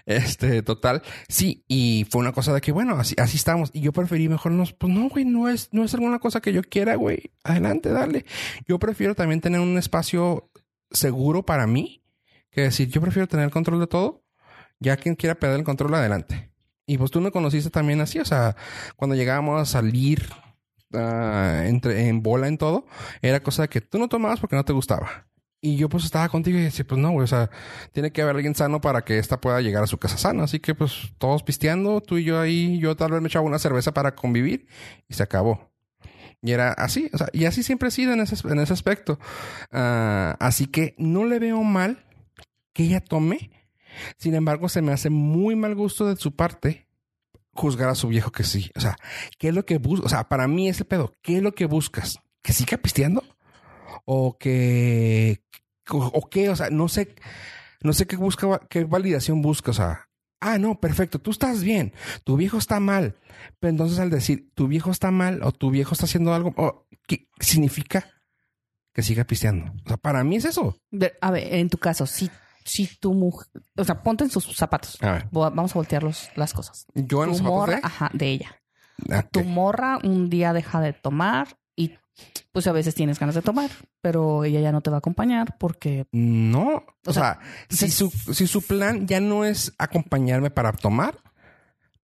Este, total. Sí, y fue una cosa de que, bueno, así, estamos. Y yo preferí mejor no, pues no, güey, no es, no es alguna cosa que yo quiera, güey. Adelante, dale. Yo prefiero también tener un espacio seguro para mí. Que decir, yo prefiero tener el control de todo. Ya quien quiera perder el control, adelante. Y pues tú me conociste también así, o sea, cuando llegábamos a salir ah, entre, en bola en todo, era cosa que tú no tomabas porque no te gustaba. Y yo pues estaba contigo y decía, pues no, güey, o sea, tiene que haber alguien sano para que esta pueda llegar a su casa sana. Así que pues todos pisteando, tú y yo ahí, yo tal vez me echaba una cerveza para convivir y se acabó. Y era así, o sea, y así siempre he sido en ese, en ese aspecto. Ah, así que no le veo mal que ella tome. Sin embargo, se me hace muy mal gusto de su parte juzgar a su viejo que sí. O sea, ¿qué es lo que buscas? O sea, para mí ese pedo, ¿qué es lo que buscas? ¿Que siga pisteando? ¿O que... o qué? O sea, no sé... No sé qué busca, qué validación busca. O sea, ah, no, perfecto, tú estás bien, tu viejo está mal. Pero entonces al decir tu viejo está mal o tu viejo está haciendo algo, ¿qué significa que siga pisteando? O sea, para mí es eso. A ver, en tu caso, si, si tu mujer, o sea, ponte en sus zapatos. A Vamos a voltear los- las cosas. yo en los zapatos de... ajá, de ella. Ah. Tu morra un día deja de tomar pues a veces tienes ganas de tomar, pero ella ya no te va a acompañar porque No, o, sea, sea, si, su, si su plan ya no es acompañarme para tomar,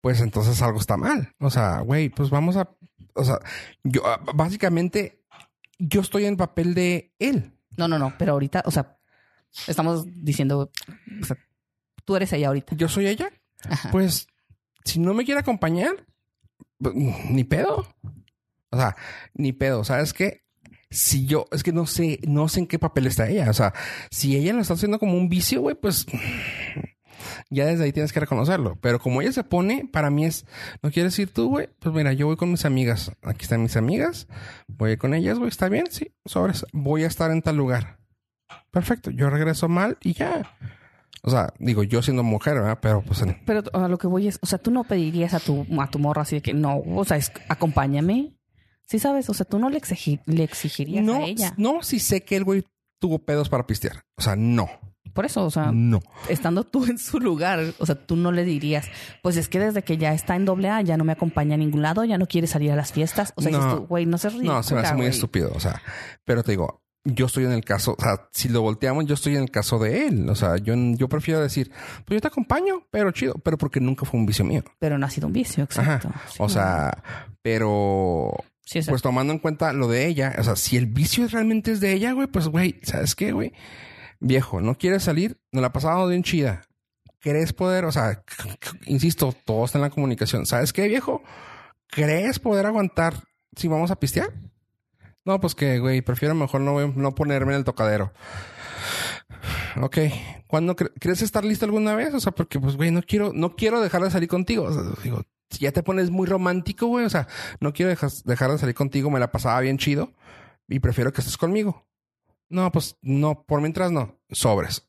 pues entonces algo está mal. O sea, güey, pues vamos a, o sea, yo ah, básicamente yo estoy en el papel de él. no, no, no, pero ahorita, o sea, estamos diciendo, o sea, tú eres ella ahorita. Yo soy ella. Ajá. Pues si no me quiere acompañar, pues, ni pedo. O sea, ni pedo. ¿Sabes qué? Si yo, es que no sé, no sé en qué papel está ella. O sea, si ella lo está haciendo como un vicio, güey, pues ya desde ahí tienes que reconocerlo. Pero como ella se pone, para mí es, ¿no quieres ir tú, güey? Pues mira, yo voy con mis amigas. Aquí están mis amigas. Voy con ellas, güey. ¿Está bien? Sí, sobres. Voy a estar en tal lugar. Perfecto. Yo regreso mal y ya. O sea, digo, yo siendo mujer, ¿verdad? Pero pues Pero a lo que voy es, o sea, tú no pedirías a tu, a tu morra así de que no, o sea, es, acompáñame. Sí, sabes, o sea, tú no le, exigi- le exigirías no, a ella. no, si sé que el güey tuvo pedos para pistear. O sea, no, Por eso, o sea, no. estando tú en su lugar, o sea, tú no le dirías, pues es que desde que ya está en doble A ya no me acompaña a ningún lado, ya no quiere salir a las fiestas. O sea, No. dices tú, güey, no se ríe. No, se me hace muy estúpido. O sea, pero te digo, yo estoy en el caso, o sea, si lo volteamos, yo estoy en el caso de él. O sea, yo, yo prefiero decir, pues yo te acompaño, pero chido, pero porque nunca fue un vicio mío. Pero no ha sido un vicio, exacto. Sí, O sea, pero pues tomando en cuenta lo de ella, o sea, si el vicio realmente es de ella, güey, pues güey, ¿sabes qué, güey? Viejo, no quieres salir, nos la pasamos bien chida. ¿Crees poder, o sea, insisto, todo está en la comunicación. ¿Sabes qué, viejo? ¿Crees poder aguantar si vamos a pistear? No, pues que, güey, prefiero mejor no, no ponerme en el tocadero. Ok. ¿Cuándo cre- crees estar listo alguna vez? O sea, porque, pues, güey, no quiero, no quiero dejar de salir contigo. O sea, digo, ya te pones muy romántico, güey, o sea, no quiero dejar de salir contigo, me la pasaba bien chido y prefiero que estés conmigo. No, pues no, por mientras no, sobres.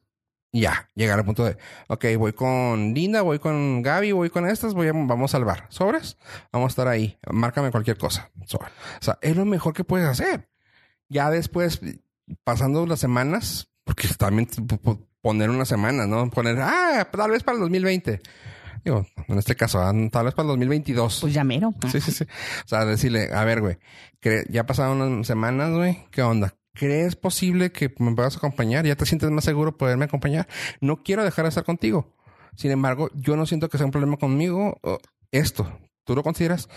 Ya, llegar al punto de, ok, voy con Linda, voy con Gaby, voy con estas, voy a, vamos al bar. ¿Sobres? Vamos a estar ahí. Márcame cualquier cosa. Sobre. O sea, es lo mejor que puedes hacer. Ya después, pasando las semanas, porque también p- p- poner una semana, ¿no? Poner, ah, tal vez para el 2020. Digo, en este caso, ah, tal vez para el 2022. Pues ya mero. Sí, sí, sí. O sea, decirle, a ver, güey, ya pasaron unas semanas, güey, ¿qué onda? ¿Crees posible que me puedas acompañar? ¿Ya te sientes más seguro poderme acompañar? No quiero dejar de estar contigo. Sin embargo, yo no siento que sea un problema conmigo esto. ¿Tú lo consideras?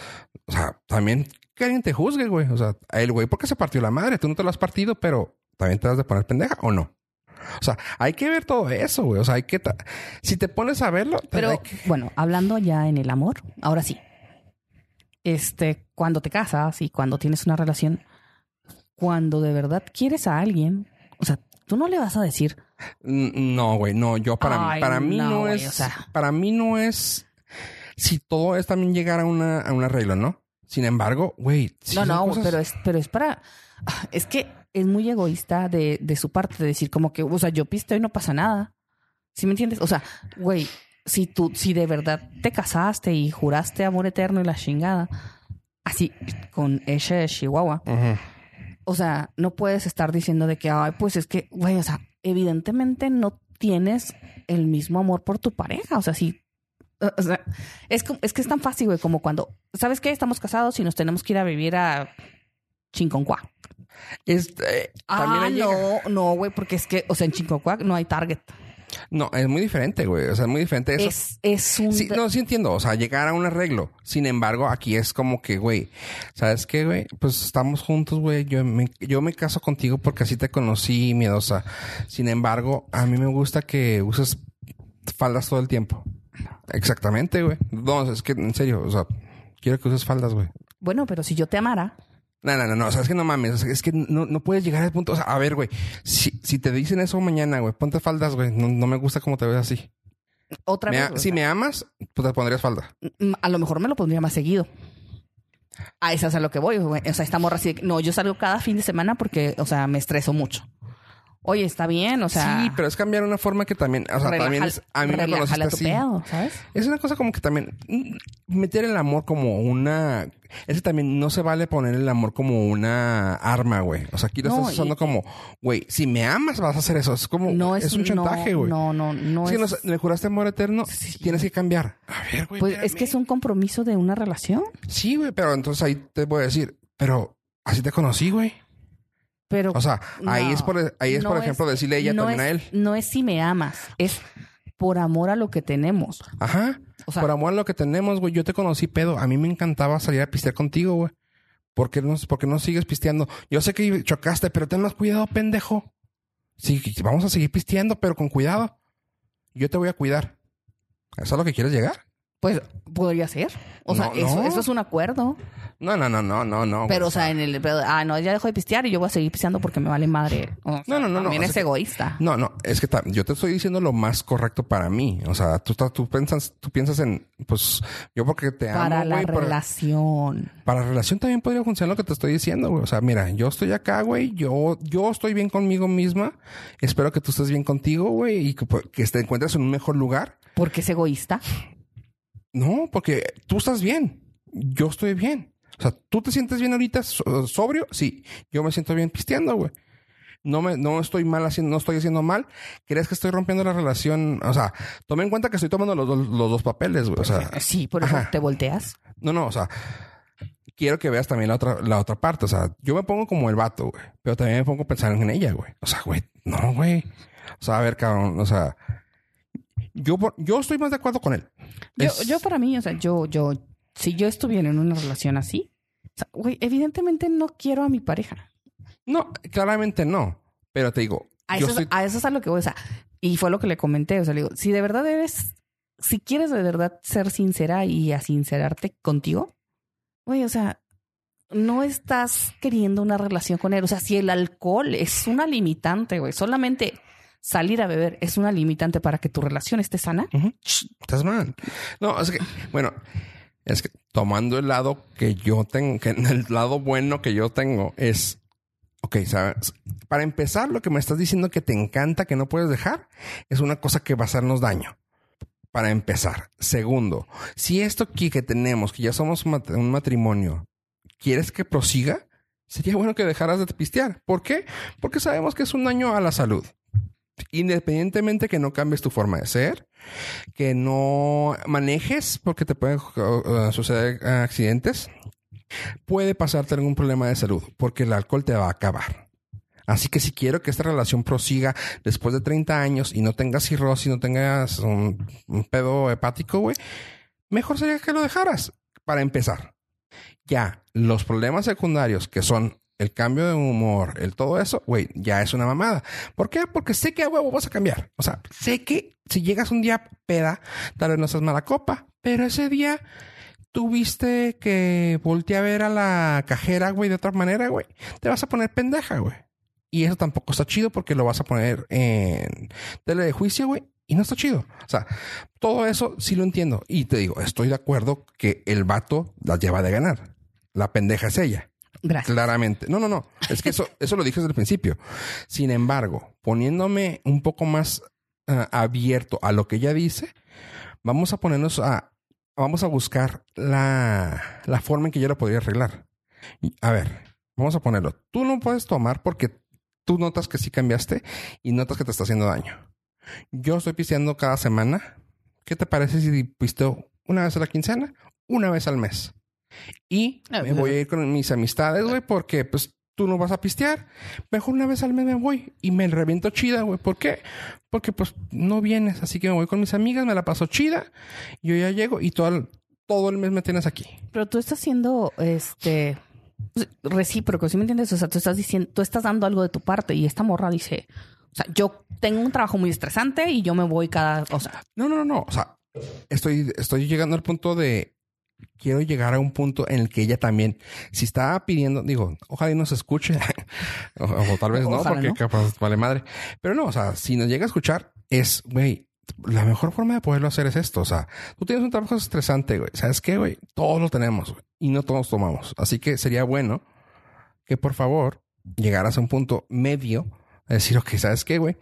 O sea, también que alguien te juzgue, güey. O sea, el güey, ¿por qué se partió la madre? Tú no te lo has partido, pero también te has de poner pendeja o no. O sea, hay que ver todo eso, güey. O sea, hay que... Si te pones a verlo... Pero que- bueno, hablando ya en el amor, ahora sí. Este, cuando te casas y cuando tienes una relación, cuando de verdad quieres a alguien, o sea, tú no le vas a decir, No, güey, no, yo para mí, Ay, para mí no, es, o sea. para mí no es, si todo es también llegar a una, a un arreglo, ¿no? Sin embargo, güey. sí no, no, cosas- pero es, pero es para. Es que es muy egoísta de, de su parte de decir como que, o sea, yo pisteo y no pasa nada. ¿Sí me entiendes? O sea, güey, si tú, si de verdad te casaste y juraste amor eterno y la chingada, así con ese de Chihuahua, o sea, no puedes estar diciendo de que, ay, pues es que, güey, o sea, evidentemente no tienes el mismo amor por tu pareja. O sea. O sea, es, es que es tan fácil, güey, como cuando, ¿sabes qué? Estamos casados y nos tenemos que ir a vivir a Chinconcuá. Es, también Ah, no, no, güey, porque es que, o sea, en Chinconcuá no hay Target. No, es muy diferente, güey. O sea, es muy diferente eso. Es, es un. Sí, no, sí entiendo. O sea, llegar a un arreglo. Sin embargo, aquí es como que, güey, ¿sabes qué, güey? Pues estamos juntos, güey. Yo me, yo me caso contigo porque así te conocí, miedosa. Sin embargo, a mí me gusta que uses faldas todo el tiempo. Exactamente, güey. No, es que, en serio, o sea, quiero que uses faldas, güey. Bueno, pero si yo te amara, No, no, no, no, o sea, es que no mames, o sea, es que no, no puedes llegar al punto, o sea, a ver, güey, si, si te dicen eso mañana, güey, ponte faldas, güey, no, no me gusta cómo te ves así. otra Me vez. a- si me amas, pues te pondrías falda. mm, a lo mejor me lo pondría más seguido. A eso es a lo que voy, güey. O sea, esta morra así. de No, yo salgo cada fin de semana porque, o sea, me estreso mucho. Oye, está bien, o sea. sí, pero es cambiar una forma que también, o sea, relaja- también es, a mí me tu así. pedo, ¿sabes? Es una cosa como que también meter el amor como una. Ese también no se vale poner el amor como una arma, güey. O sea, aquí lo No, estás usando y- como, güey, si me amas vas a hacer eso. Es como, No es, es un chantaje, güey. No, no, no es es. que no sé, le juraste amor eterno, Sí. tienes que cambiar. A ver, güey. pues es que es un compromiso de una relación. Sí, güey, pero entonces ahí te voy a decir, pero así te conocí, güey. Pero. O sea, ahí no, es por, ahí es no por ejemplo decirle a ella no también es- a él. No es si me amas, es por amor a lo que tenemos. Ajá. O sea, por amor a lo que tenemos, güey. Yo te conocí pedo. A mí me encantaba salir a pistear contigo, güey. ¿Por qué no, por qué no sigues pisteando? Yo sé que chocaste, pero ten más cuidado, pendejo. Sí, vamos a seguir pisteando, pero con cuidado. Yo te voy a cuidar. ¿Eso es a lo que quieres llegar? pues podría ser. O sea, No, eso, eso es un acuerdo. No, no, no, no, no, no. Pero, o sea, en el. pero, ah, no, ya dejo de pistear y yo voy a seguir pisteando porque me vale madre. O sea, No, no, no, no, También o es que- egoísta. No, no, es que yo te estoy diciendo lo más correcto para mí. O sea, tú, tú piensas, tú piensas en, pues, yo porque te amo, para la relación. Para la relación también podría funcionar lo que te estoy diciendo, güey. O sea, mira, yo estoy acá, güey. Yo, yo estoy bien conmigo misma. Espero que tú estés bien contigo, güey, y que, que te encuentres en un mejor lugar. Porque es egoísta. No, porque tú estás bien. Yo estoy bien. O sea, ¿tú te sientes bien ahorita so- sobrio? Sí. Yo me siento bien pisteando, güey. No me, no estoy mal haciendo, no estoy haciendo mal. ¿Crees que estoy rompiendo la relación? O sea, tome en cuenta que estoy tomando los, dos- los dos papeles, güey. O sea, Sí, por eso Ajá. te volteas. no, no, o sea, quiero que veas también la otra, la otra parte. O sea, yo me pongo como el vato, güey. Pero también me pongo a pensar en ella, güey. O sea, güey, no, güey. O sea, a ver, cabrón, o sea, yo, yo estoy más de acuerdo con él. Yo, Es- yo para mí, o sea, yo, yo, si yo estuviera en una relación así, o sea, güey, evidentemente no quiero a mi pareja. No, claramente no. Pero te digo, A yo eso, es- estoy... a eso es a lo que voy, o sea, y fue lo que le comenté, o sea, le digo, si de verdad eres, si quieres de verdad ser sincera y a sincerarte contigo, güey, o sea, no estás queriendo una relación con él, o sea, si el alcohol es una limitante, güey, solamente salir a beber es una limitante para que tu relación esté sana. Ch, Estás mal. No, es que, bueno, es que tomando el lado que yo tengo, que el lado bueno que yo tengo es, ok, sabes, para empezar, lo que me estás diciendo que te encanta, que no puedes dejar, es una cosa que va a hacernos daño. Para empezar. Segundo, si esto aquí que tenemos, que ya somos un mat- un matrimonio, quieres que prosiga, sería bueno que dejaras de pistear. ¿Por qué? Porque sabemos que es un daño a la salud. Independientemente que no cambies tu forma de ser, que no manejes porque te pueden uh, suceder uh, accidentes, puede pasarte algún problema de salud porque el alcohol te va a acabar. Así que si quiero que esta relación prosiga después de 30 años y no tengas cirrosis, no tengas un, un pedo hepático, güey, mejor sería que lo dejaras para empezar. Ya, los problemas secundarios que son el cambio de humor, el todo eso, güey, ya es una mamada. ¿Por qué? Porque sé que a huevo vas a cambiar. O sea, sé que si llegas un día peda, tal vez no seas mala copa, pero ese día tuviste que voltear a ver a la cajera, güey, de otra manera, güey. Te vas a poner pendeja, güey. Y eso tampoco está chido porque lo vas a poner en tele de juicio, güey. Y no está chido. O sea, todo eso sí lo entiendo. Y te digo, estoy de acuerdo que el vato la lleva de ganar. La pendeja es ella. Gracias. Claramente. No, no, no. Es que eso, eso lo dije desde el principio. Sin embargo, poniéndome un poco más uh, abierto a lo que ella dice, vamos a ponernos a, vamos a buscar la, la forma en que yo lo podría arreglar. A ver, vamos a ponerlo. Tú no puedes tomar porque tú notas que sí cambiaste y notas que te está haciendo daño. Yo estoy pisteando cada semana. ¿Qué te parece si pisteo una vez a la quincena, una vez al mes? Y Ah, me voy a ir con mis amistades, güey, porque pues tú no vas a pistear. Mejor una vez al mes me voy y me reviento chida, güey. ¿Por qué? Porque pues no vienes, así que me voy con mis amigas, me la paso chida. Yo ya llego y todo el, todo el mes me tienes aquí. Pero tú estás siendo este recíproco, ¿sí me entiendes? O sea, tú estás diciendo, tú estás dando algo de tu parte y esta morra dice, o sea, yo tengo un trabajo muy estresante y yo me voy cada, o sea, No, no, no, no. O sea, estoy, estoy llegando al punto de quiero llegar a un punto en el que ella también, si estaba pidiendo, digo, ojalá y no se escuche, o, o tal vez no, Ojalá porque no. capaz vale madre. Pero no, o sea, si nos llega a escuchar, es, güey, la mejor forma de poderlo hacer es esto. O sea, tú tienes un trabajo estresante, güey. ¿Sabes qué, güey? Todos lo tenemos, güey. Y no todos tomamos. Así que sería bueno que por favor llegaras a un punto medio a decir, ok, ¿sabes qué, güey?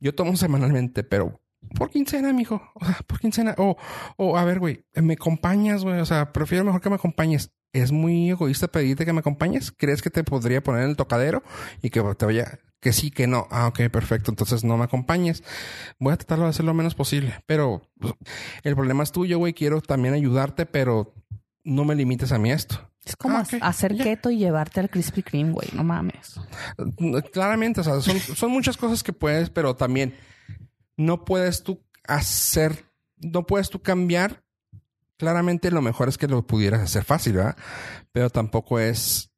Yo tomo semanalmente, pero por quincena, mijo. O sea, por quincena. O, o a ver, güey, me acompañas, güey. O sea, prefiero mejor que me acompañes. Es muy egoísta pedirte que me acompañes. ¿Crees que te podría poner en el tocadero y que te vaya que sí, que no? Ah, ok, perfecto. Entonces no me acompañes. Voy a tratarlo de hacer lo menos posible. Pero pues, el problema es tuyo, güey. Quiero también ayudarte, pero no me limites a mí esto. es como Ah, hacer keto y llevarte al Krispy Kreme, güey, no mames. Claramente, o sea, son, son muchas cosas que puedes, pero también no puedes tú hacer, no puedes tú cambiar. Claramente lo mejor es que lo pudieras hacer fácil, ¿verdad? Pero tampoco es,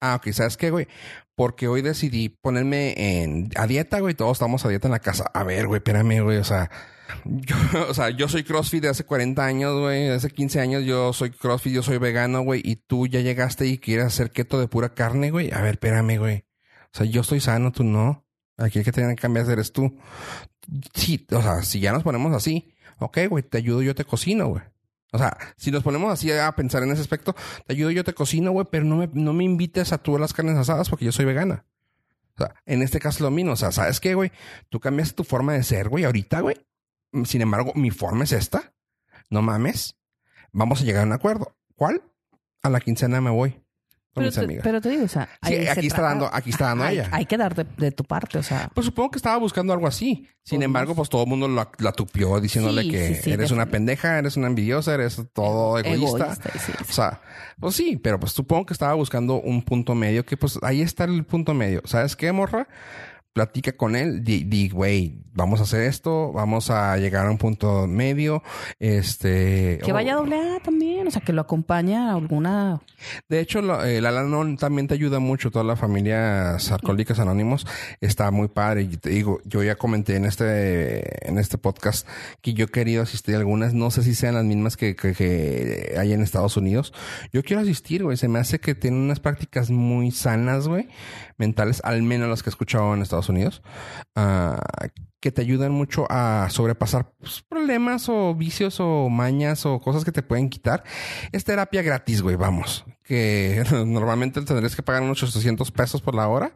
ah, ok, ¿sabes qué, güey? Porque hoy decidí ponerme en, a dieta, güey, todos estamos a dieta en la casa. A ver, güey, espérame, güey, o sea, yo, o sea, yo soy CrossFit de hace 40 años, güey. de Hace 15 años yo soy CrossFit, yo soy vegano, güey. Y tú ya llegaste y quieres hacer keto de pura carne, güey. A ver, espérame, güey. O sea, yo estoy sano, tú no. Aquí el que tiene que cambiar eres tú. O sea, si ya nos ponemos así, ok, güey, te ayudo, yo te cocino, güey. O sea, si nos ponemos así a pensar en ese aspecto, te ayudo, yo te cocino, güey, pero no me, no me invites a tú las carnes asadas porque yo soy vegana. O sea, en este caso lo mismo. O sea, ¿sabes qué, güey? Tú cambias tu forma de ser, güey, ahorita, güey. Sin embargo, mi forma es esta. No mames. Vamos a llegar a un acuerdo. ¿Cuál? A la quincena me voy con Pero mis te, amigas. pero te digo, o sea, Sí, aquí está trata- dando- aquí está dando hay, ella. Hay que dar de, de tu parte, o sea, Pues supongo que estaba buscando algo así. Sin Pues, embargo, pues todo el mundo la, la tupió diciéndole Sí, que sí, eres una pendeja, eres una envidiosa, eres todo egoísta. egoísta. O sea, pues sí, pero pues supongo que estaba buscando un punto medio que pues ahí está el punto medio. ¿Sabes qué, morra? Platica con él, di, di, güey, vamos a hacer esto, vamos a llegar a un punto medio, este... que vaya a doble A también, o sea, que lo acompaña a alguna De hecho, lo- el Alanon también te ayuda mucho. Todas las familias alcohólicas anónimos está muy padre. Y te digo, yo ya comenté en este, en este podcast que yo he querido asistir a algunas. No sé si sean las mismas que, que, que hay en Estados Unidos. Yo quiero asistir, güey. Se me hace que tienen unas prácticas muy sanas, güey. Mentales, al menos las que he escuchado en Estados Unidos. ah, que te ayudan mucho a sobrepasar pues, problemas o vicios o mañas o cosas que te pueden quitar. Es terapia gratis, güey, vamos. Que normalmente tendrías que pagar unos 800 pesos por la hora.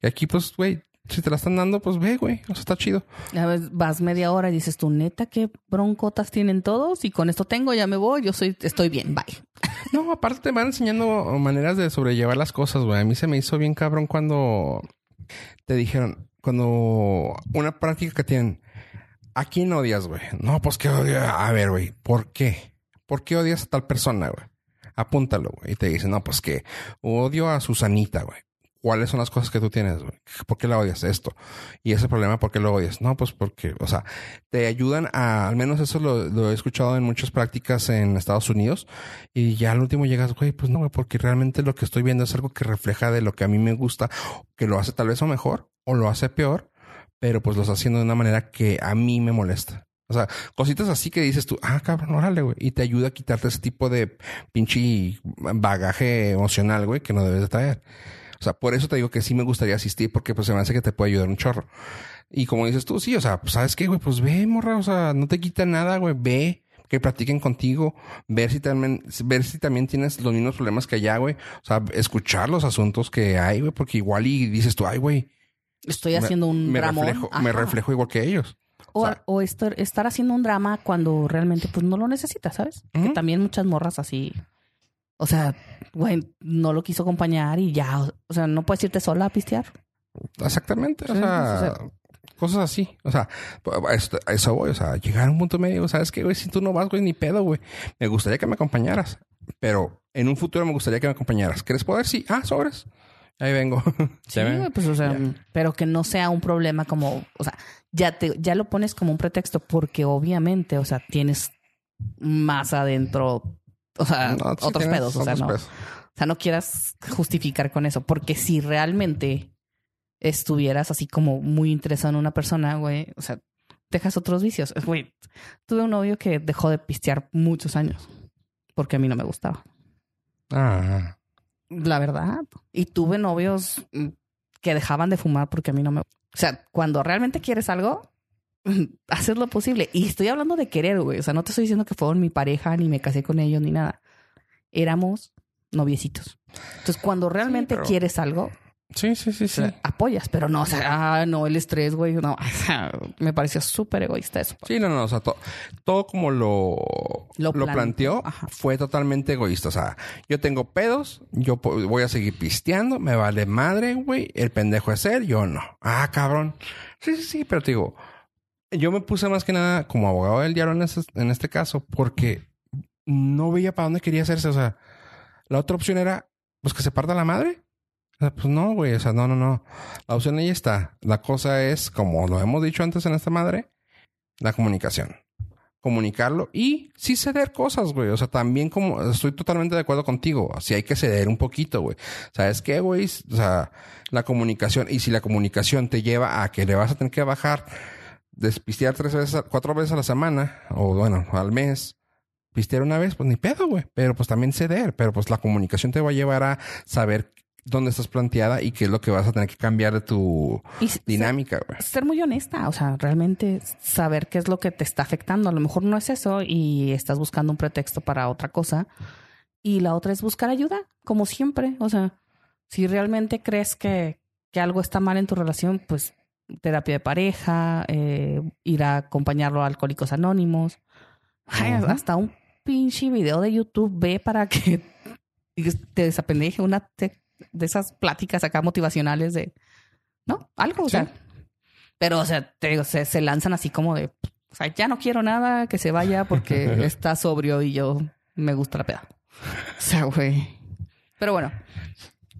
Y aquí, pues, güey, si te la están dando, pues ve, güey. O sea, está chido. A ver, vas media hora y dices tú, neta, qué broncotas tienen todos y con esto tengo, ya me voy, yo soy, estoy bien, bye. No, aparte te van enseñando maneras de sobrellevar las cosas, güey. A mí se me hizo bien cabrón cuando te dijeron, cuando una práctica que tienen, ¿a quién odias, güey? No, pues que odia. A ver, güey, ¿por qué? ¿Por qué odias a tal persona, güey? Apúntalo, güey. Y te dicen, no, pues que odio a Susanita, güey. ¿Cuáles son las cosas que tú tienes, güey? ¿Por qué la odias? Esto. Y ese problema, ¿por qué lo odias? No, pues porque, o sea, te ayudan a, al menos eso lo, lo he escuchado en muchas prácticas en Estados Unidos. Y ya al último llegas, güey, pues no, güey, porque realmente lo que estoy viendo es algo que refleja de lo que a mí me gusta, que lo hace tal vez o mejor, o lo hace peor, pero pues lo está haciendo de una manera que a mí me molesta. O sea, cositas así que dices tú, ah, cabrón, órale, güey. Y te ayuda a quitarte ese tipo de pinche bagaje emocional, güey, que no debes de traer. O sea, por eso te digo que sí me gustaría asistir porque pues se me hace que te puede ayudar un chorro. Y como dices tú, sí, o sea, pues sabes qué, güey, pues ve, morra, o sea, no te quita nada, güey, ve que platiquen contigo, ver si también, ver si también tienes los mismos problemas que allá, güey. O sea, escuchar los asuntos que hay, güey, porque igual y dices tú, ay, güey. Estoy haciendo un me drama. reflejo, me reflejo igual que ellos. O, o, estar, estar, haciendo un drama cuando realmente pues no lo necesitas, ¿sabes? Que también muchas morras así. O sea, güey, no lo quiso acompañar y ya. O sea, no puedes irte sola a pistear. Exactamente. O sea, o sea, cosas así. O sea, a eso, voy. O sea, llegar a un punto medio. ¿Sabes qué, güey? Si tú no vas, güey, ni pedo, güey. Me gustaría que me acompañaras. Pero en un futuro me gustaría que me acompañaras. ¿Quieres poder? Sí. Ah, sobres. Ahí vengo. Sí, güey, pues, o sea, pero que no sea un problema como, o sea, ya te, ya lo pones como un pretexto porque obviamente, o sea, tienes más adentro, o sea, No, sí otros pedos, o sea, otros no, pedos. o sea, no quieras justificar con eso, porque si realmente estuvieras así como muy interesado en una persona, güey, o sea, dejas otros vicios. Güey, tuve un novio que dejó de pistear muchos años porque a mí no me gustaba. Ah. La verdad. Y tuve novios que dejaban de fumar porque a mí no me... O sea, cuando realmente quieres algo, haces lo posible. Y estoy hablando de querer, güey. O sea, no te estoy diciendo que fueron mi pareja, ni me casé con ellos, ni nada. Éramos noviecitos. Entonces, cuando realmente pero- quieres algo, Sí, sí, sí, apoyas. Pero no, o sea, ah, no, el estrés, güey. No, me pareció súper egoísta eso. Sí, no, no, o sea, to- todo como lo, Lo lo, plan- planteó Ajá. fue totalmente egoísta. O sea, yo tengo pedos, yo voy a seguir pisteando, me vale madre, güey. El pendejo es él, yo no. Ah, cabrón. Sí, sí, sí, pero te digo, yo me puse más que nada como abogado del diablo en, ese- en este caso porque no veía para dónde quería hacerse. O sea, la otra opción era, pues que se parta la madre. O sea, pues no, güey. O sea, no, no, no. La opción ahí está. La cosa es, como lo hemos dicho antes en esta madre, la comunicación. Comunicarlo y sí ceder cosas, güey. O sea, también como estoy totalmente de acuerdo contigo. Sí hay que ceder un poquito, güey. ¿Sabes qué, güey? O sea, la comunicación. Y si la comunicación te lleva a que le vas a tener que bajar, despistear tres veces, cuatro veces a la semana, o bueno, al mes, pistear una vez, pues ni pedo, güey. Pero pues también ceder. Pero pues la comunicación te va a llevar a saber dónde estás planteada y qué es lo que vas a tener que cambiar de tu Y dinámica, güey. ser muy honesta, o sea, realmente saber qué es lo que te está afectando. A lo mejor no es eso y estás buscando un pretexto para otra cosa. Y la otra es buscar ayuda, como siempre. O sea, si realmente crees que, que algo está mal en tu relación, pues terapia de pareja, eh, ir a acompañarlo a Alcohólicos Anónimos. Ay. Hasta un pinche video de YouTube ve para que te desapendeje una te- de esas pláticas acá motivacionales de, ¿no? Algo, o Sí. sea. Pero, o sea, te se, se lanzan así como de, o sea, ya no quiero nada, que se vaya porque está sobrio y yo me gusta la peda. O sea, güey. Pero bueno,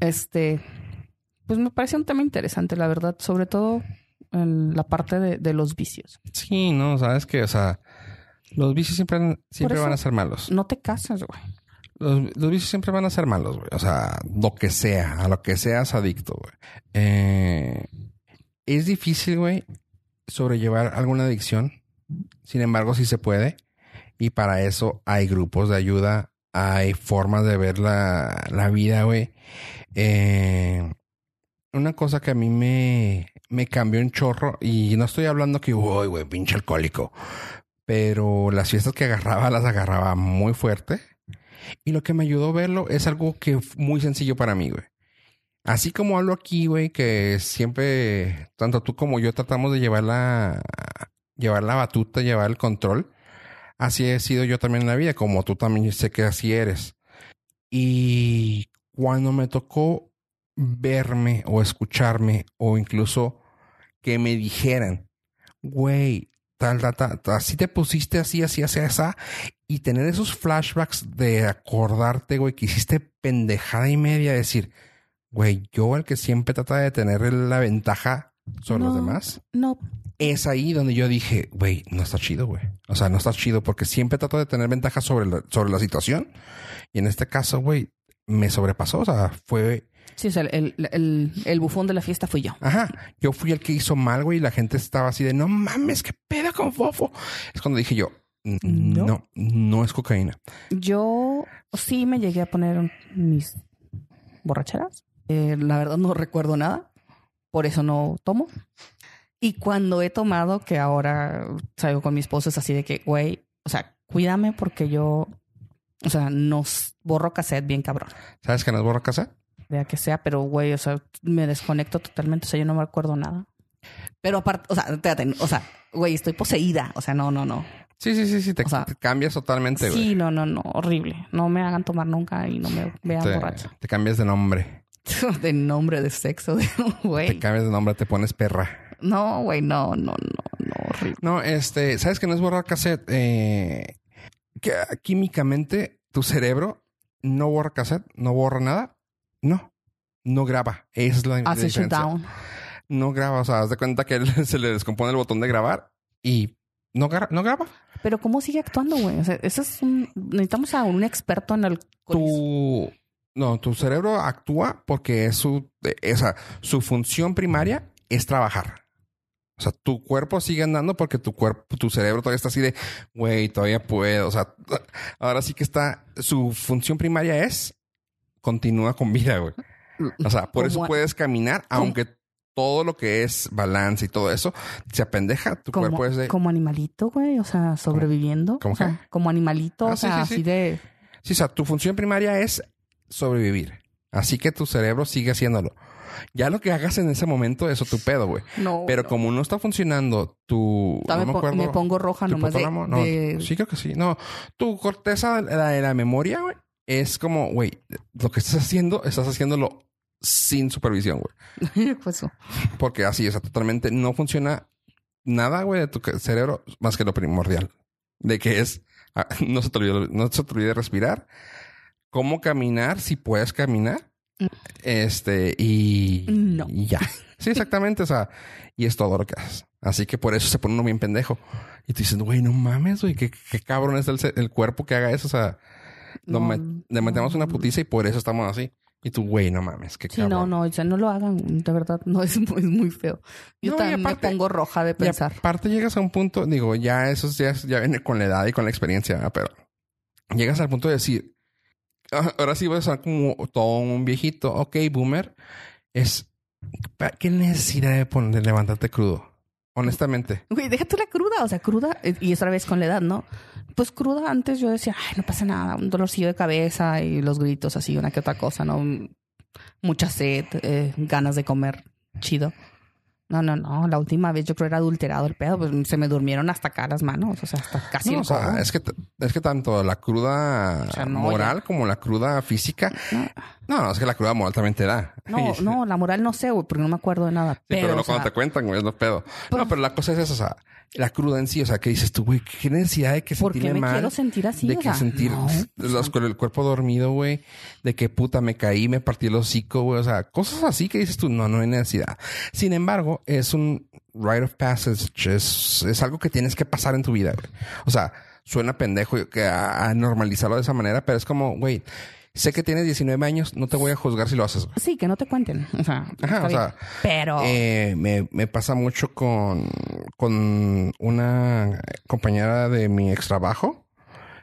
este, pues me parece un tema interesante, la verdad, sobre todo en la parte de, de los vicios. Sí, no, sabes que, o sea, los vicios siempre, siempre van a ser malos. No te casas, güey. Los, los vicios siempre van a ser malos, güey. O sea, lo que sea, a lo que seas adicto, güey. Eh, es difícil, güey, sobrellevar alguna adicción. Sin embargo, sí se puede. Y para eso hay grupos de ayuda, hay formas de ver la, la vida, güey. Eh, una cosa que a mí me, me cambió un chorro, y no estoy hablando que, uy, güey, pinche alcohólico. Pero las fiestas que agarraba, las agarraba muy fuerte. Y lo que me ayudó a verlo es algo que muy sencillo para mí, güey. Así como hablo aquí, güey, que siempre, tanto tú como yo tratamos de llevar la, llevar la batuta, llevar el control. Así he sido yo también en la vida, como tú también sé que así eres. Y cuando me tocó verme o escucharme o incluso que me dijeran, güey, tal, tal, tal, así te pusiste así, así, así, así, y tener esos flashbacks de acordarte, güey, que hiciste pendejada y media, decir, güey, yo el que siempre trata de tener la ventaja sobre los demás, No, es ahí donde yo dije, güey, no está chido, güey. O sea, no está chido porque siempre trato de tener ventaja sobre la, sobre la situación. Y en este caso, güey, me sobrepasó. O sea, fue, sí, o sea, el, el, el bufón de la fiesta fui yo. ajá, yo fui el que hizo mal, güey, y la gente estaba así de, no mames, qué pedo con fofo. Es cuando dije yo, "N- No. no, no es cocaína. Yo sí me llegué a poner mis borracheras, Eh, la verdad no recuerdo nada. Por eso no tomo. Y cuando he tomado, que ahora salgo con mi esposo, es así de que, güey, o sea, cuídame porque yo, o sea, nos borro cassette bien cabrón. ¿Sabes que no es borra Vea que sea, pero güey, o sea, me desconecto totalmente, o sea, yo no me acuerdo nada. Pero aparte, o sea, espérate, o sea, güey, estoy poseída, o sea, no, no, no. Sí, sí, sí, sí. Te, O sea, te cambias totalmente, güey. Sí, no, no, no, horrible. No me hagan tomar nunca y no me vean te, borracha. te cambias de nombre. De nombre, de sexo, de Te güey. cambias de nombre, te pones perra. No, güey, no, no, no, no, horrible. No, este, ¿sabes que no es borrar cassette? Eh, que químicamente tu cerebro no borra cassette, no borra nada. No, no graba. Esa es la, Hace diferencia. shutdown. No graba, o sea, haz de cuenta que él se le descompone el botón de grabar y no, gra- no graba. Pero ¿cómo sigue actuando, güey? O sea, eso es un... Necesitamos a un experto en el... Tu, no, tu cerebro actúa porque es su, eh, o sea, su función primaria es trabajar. O sea, tu cuerpo sigue andando porque tu cuerpo, tu cerebro todavía está así de, güey, todavía puedo. O sea, ahora sí que está, su función primaria es continúa con vida, güey. O sea, por eso puedes caminar, aunque todo lo que es balance y todo eso se apendeja, tu como, cuerpo es de, como animalito, güey, o sea, sobreviviendo. ¿Cómo o sea, como animalito, Ah, o sea, sí, sí. así de... Sí, o sea, tu función primaria es sobrevivir. Así que tu cerebro sigue haciéndolo. Ya lo que hagas en ese momento, eso tu pedo, güey. No, Pero no. como no está funcionando tu... No me, me pongo roja nomás de, no, de- Sí, creo que sí. No, tu corteza de la, de la memoria, güey, es como, güey, lo que estás haciendo, estás haciéndolo sin supervisión, güey. pues. Porque así, o sea, totalmente no funciona nada, güey, de tu cerebro más que lo primordial. De que es, ah, no se te olvide, no se te olvide respirar, cómo caminar, si puedes caminar, Mm. este, y, No. y ya. Sí, exactamente, o sea, y es todo lo que haces. Así que por eso se pone uno bien pendejo. Y tú dices, güey, no mames, güey, qué, qué cabrón es el, el cuerpo que haga eso, o sea, No, met- le metemos una putiza y por eso estamos así. Y tú, güey, no mames, qué Sí, cabrón. no, no, o sea, no lo hagan, de verdad, no es muy, es muy feo. Yo No, y también aparte- me pongo roja de Y pensar. aparte llegas a un punto, digo, ya eso ya, ya viene con la edad y con la experiencia, pero llegas al punto de decir, "Ah, ahora sí voy a sonar como todo un viejito, ok, boomer, es, ¿para ¿qué necesidad de, poner, de levantarte crudo? Honestamente. Güey, déjate la cruda, o sea, cruda, eh, y otra vez con la edad, ¿no? Pues cruda antes yo decía, ay, no pasa nada, un dolorcillo de cabeza y los gritos así, una que otra cosa, ¿no? Mucha sed, eh, ganas de comer, chido. No, no, no, la última vez yo creo era adulterado el pedo, pues se me durmieron hasta acá las manos, o sea, hasta casi No, el o sea, es que, es que tanto la cruda O sea, no, moral como la cruda física, No, no, no, es que la cruda moral también te da. no, no, la moral no sé, güey, porque no me acuerdo de nada. Sí, pero, pero, no o sea, cuando te cuentan, güey, es lo pedo. Pues- no, pero la cosa es esa, o sea, la cruda en sí, o sea, que dices tú, güey, qué necesidad de que ¿por qué sentirme me mal. quiero sentir así? de O que sea, sentir no, los- con el cuerpo dormido, güey. De que puta me caí, me partí el hocico, güey. O sea, cosas así que dices tú, no, no hay necesidad. Sin embargo, es un rite of passage. Es, es algo que tienes que pasar en tu vida, güey. O sea, suena pendejo que a, a normalizarlo de esa manera, pero es como, güey, sé que tienes 19 años, no te voy a juzgar si lo haces. Sí, que no te cuenten. O sea, Ajá, o sea, pero Eh, me, me pasa mucho con, con una compañera de mi ex trabajo,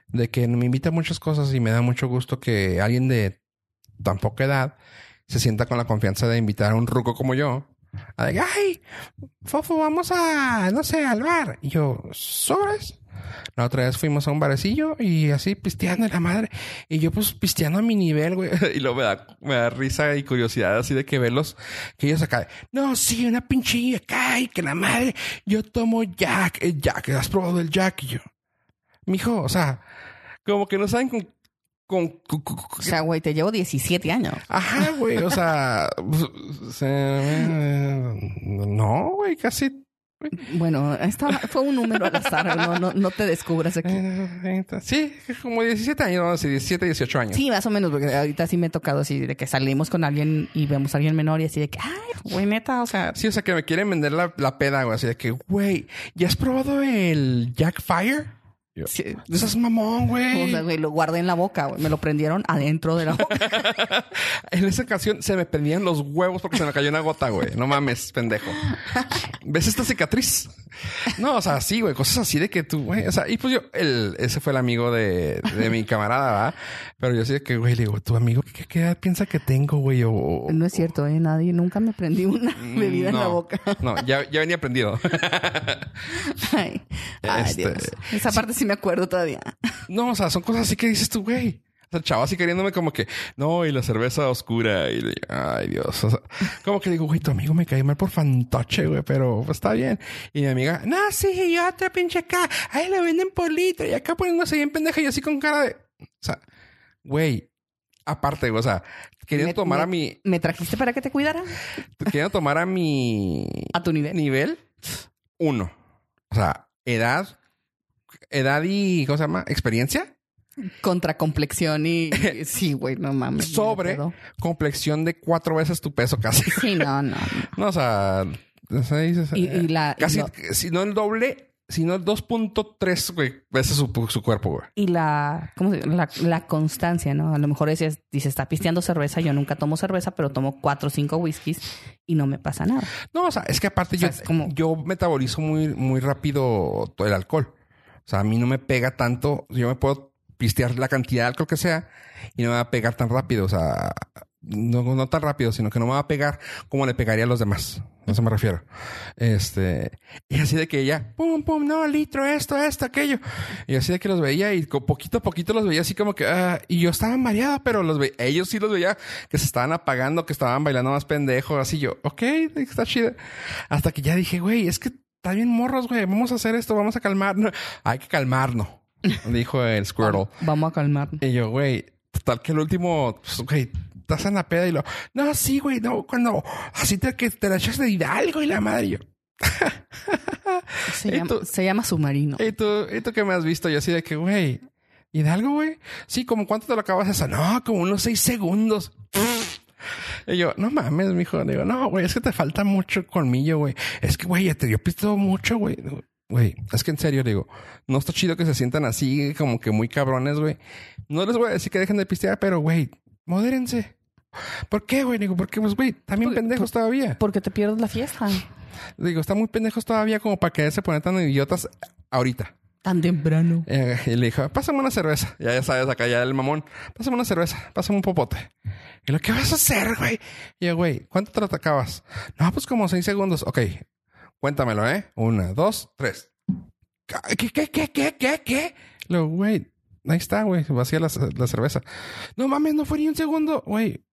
de que me invita a muchas cosas y me da mucho gusto que alguien de tan poca edad se sienta con la confianza de invitar a un ruco como yo. A de, ay, Fofo, vamos a, no sé, al bar. Y yo, ¿sobres? La otra vez fuimos a un barecillo y así pisteando la madre. Y yo pues pisteando a mi nivel, güey. Y luego me da, me da risa y curiosidad así de que verlos, que ellos acá, no, sí, una pinche acá y que la madre, yo tomo Jack, el Jack, ¿has probado el Jack? Y yo, mijo, o sea, como que no saben con, con, con- con- o sea, güey, te llevo 17 años. Ajá, güey, o sea, se- no, güey, casi Bueno, esta fue un número al azar, no, no, no te descubras aquí. Eh, Sí, como 17 años, no, sí, 17, 18 años. Sí, más o menos, porque ahorita sí me ha tocado así de que salimos con alguien y vemos a alguien menor y así de que, ay, güey, neta, o sea, Sí, o sea, que me quieren vender la, la peda, güey. Así de que, güey, ¿ya has probado el Jack Fire? Yo, sí, Eso es mamón, güey. o sea, güey, lo guardé en la boca, güey, me lo prendieron adentro de la boca. en esa ocasión se me prendían los huevos porque se me cayó una gota, güey. No mames, pendejo. ¿Ves esta cicatriz? No, o sea, sí, güey, cosas así de que tú, güey, o sea, y pues yo, el, ese fue el amigo de, de mi camarada, ¿va? Pero yo sí de que, güey, le digo, tu amigo, ¿qué, qué edad piensa que tengo, güey? O, No es cierto, ¿eh? Nadie, nunca me prendí una bebida en la Mm, boca. No, ya, ya venía aprendido. Ay, ay, Este, Dios. Esa parte sí me acuerdo todavía. No, o sea, son cosas así que dices tú, güey. O sea, el chavo así queriéndome como que, no, y la cerveza oscura. Y le- ay, Dios. O sea, como que digo, güey, tu amigo me cae mal por fantoche, güey, pero pues, está bien. Y mi amiga, no, sí, y otra pinche acá. Ahí le venden por litro. Y acá poniéndose bien pendeja y así con cara de. O sea, güey, aparte, o sea, queriendo Me- tomar me- a mi. ¿Me trajiste para que te cuidara? Queriendo tomar a mi A tu nivel. nivel, uno. O sea, edad, edad y, ¿cómo se llama? Experiencia. Contra complexión y... Sí, güey, no mames. sobre no complexión de cuatro veces tu peso casi. Sí, no, no. no. O sea, dices, Y, eh, y la... casi, lo- si no el doble, si no el 2.3, güey, veces su, su cuerpo, güey. y la, ¿cómo se la, la constancia, ¿no? A lo mejor ese es- dice, está pisteando cerveza, yo nunca tomo cerveza, pero tomo cuatro o cinco whiskies y no me pasa nada. No, o sea, es que aparte O sea, yo, como- yo metabolizo muy, muy rápido todo el alcohol. O sea, a mí no me pega tanto. Yo me puedo pistear la cantidad de alcohol que sea y no me va a pegar tan rápido. O sea, no, no tan rápido, sino que no me va a pegar como le pegaría a los demás. A eso me refiero. Este, y así de que ella, pum, pum, no, litro, esto, esto, aquello. Y así de que los veía y poquito a poquito los veía así como que, ah, y yo estaba mareado, pero los ve ellos sí los veía que se estaban apagando, que estaban bailando más pendejo, así yo, ok, está chido. Hasta que ya dije, güey, es que está bien morros, güey, vamos a hacer esto, vamos a calmarnos. Hay que calmarnos, dijo el Squirtle. Vamos a calmar. Y yo, güey, total que el último, pues, güey, estás en la peda y lo, no, sí, güey, no, cuando así te, que te la echas de Hidalgo y la madre, y yo, Se, ¿Y llama, tú? se llama submarino. ¿y tú, ¿y tú qué me has visto? Y así de que, güey, ¿Hidalgo, güey? Sí, como cuánto te lo acabas esa? No, como unos seis segundos. Y yo, no mames, mijo. Digo, no, güey, es que te falta mucho colmillo, güey. Es que, güey, ya te dio pisto mucho, güey. Güey, es que en serio, digo, no está chido que se sientan así, como que muy cabrones, güey. No les voy a decir que dejen de pistear, pero, güey, modérense. ¿Por qué, güey? Digo, porque, pues, güey, también pendejos todavía. Porque te pierdes la fiesta. Digo, están muy pendejos todavía como para que se ponen tan idiotas ahorita. Tan temprano. Eh, y le dijo, pásame una cerveza. Ya, ya sabes, acá ya el mamón. Pásame una cerveza, pásame un popote. Y lo, ¿qué vas a hacer, güey? Y yo, güey, ¿cuánto te lo acabas? No, pues como seis segundos. Ok, cuéntamelo, ¿eh? Una, dos, tres. ¿Qué, qué, qué, qué, qué, qué? Lo, güey, ahí está, güey, vacía la, la cerveza. No mames, no fue ni un segundo, güey.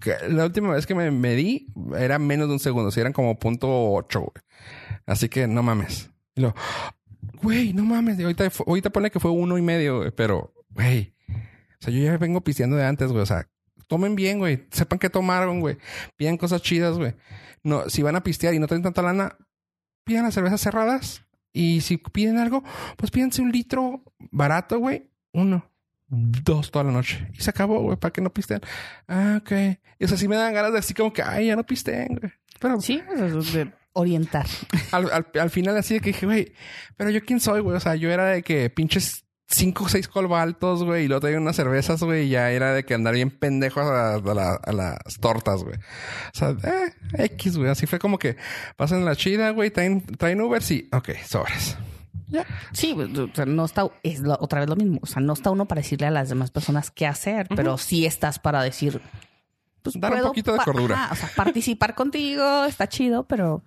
Que La última vez que me medí era menos de un segundo, si eran como punto ocho, güey. Así que no mames. Y lo, güey, no mames. Y ahorita, ahorita pone que fue uno y medio, pero, güey. O sea, yo ya vengo pisteando de antes, güey. O sea, tomen bien, güey. Sepan qué tomaron, güey. Pidan cosas chidas, güey. No, si van a pistear y no tienen tanta lana, pidan las cervezas cerradas. Y si piden algo, pues pídanse un litro barato, güey. Uno, dos toda la noche. Y se acabó, güey, para que no pisteen. Ah, ok. Y o sea, sí me dan ganas de así como que, ay, ya no pisteen, güey. Pero Sí, pues, de orientar. al, al, al final así de que dije, güey, pero yo quién soy, güey. O sea, yo era de que pinches cinco o seis colbaltos, güey, y luego traía unas cervezas, güey, y ya era de que andar bien pendejo a, a la- a las tortas, güey. O sea, eh, X, güey. Así fue como que pasan la chida, güey, traen, traen Uber, sí. Ok, sobres. Ya. Sí, o sea, no está, es lo- otra vez lo mismo. O sea, no está uno para decirle a las demás personas qué hacer, pero sí estás para decir, pues Dar un poquito de cordura. ajá, o sea, participar contigo está chido, pero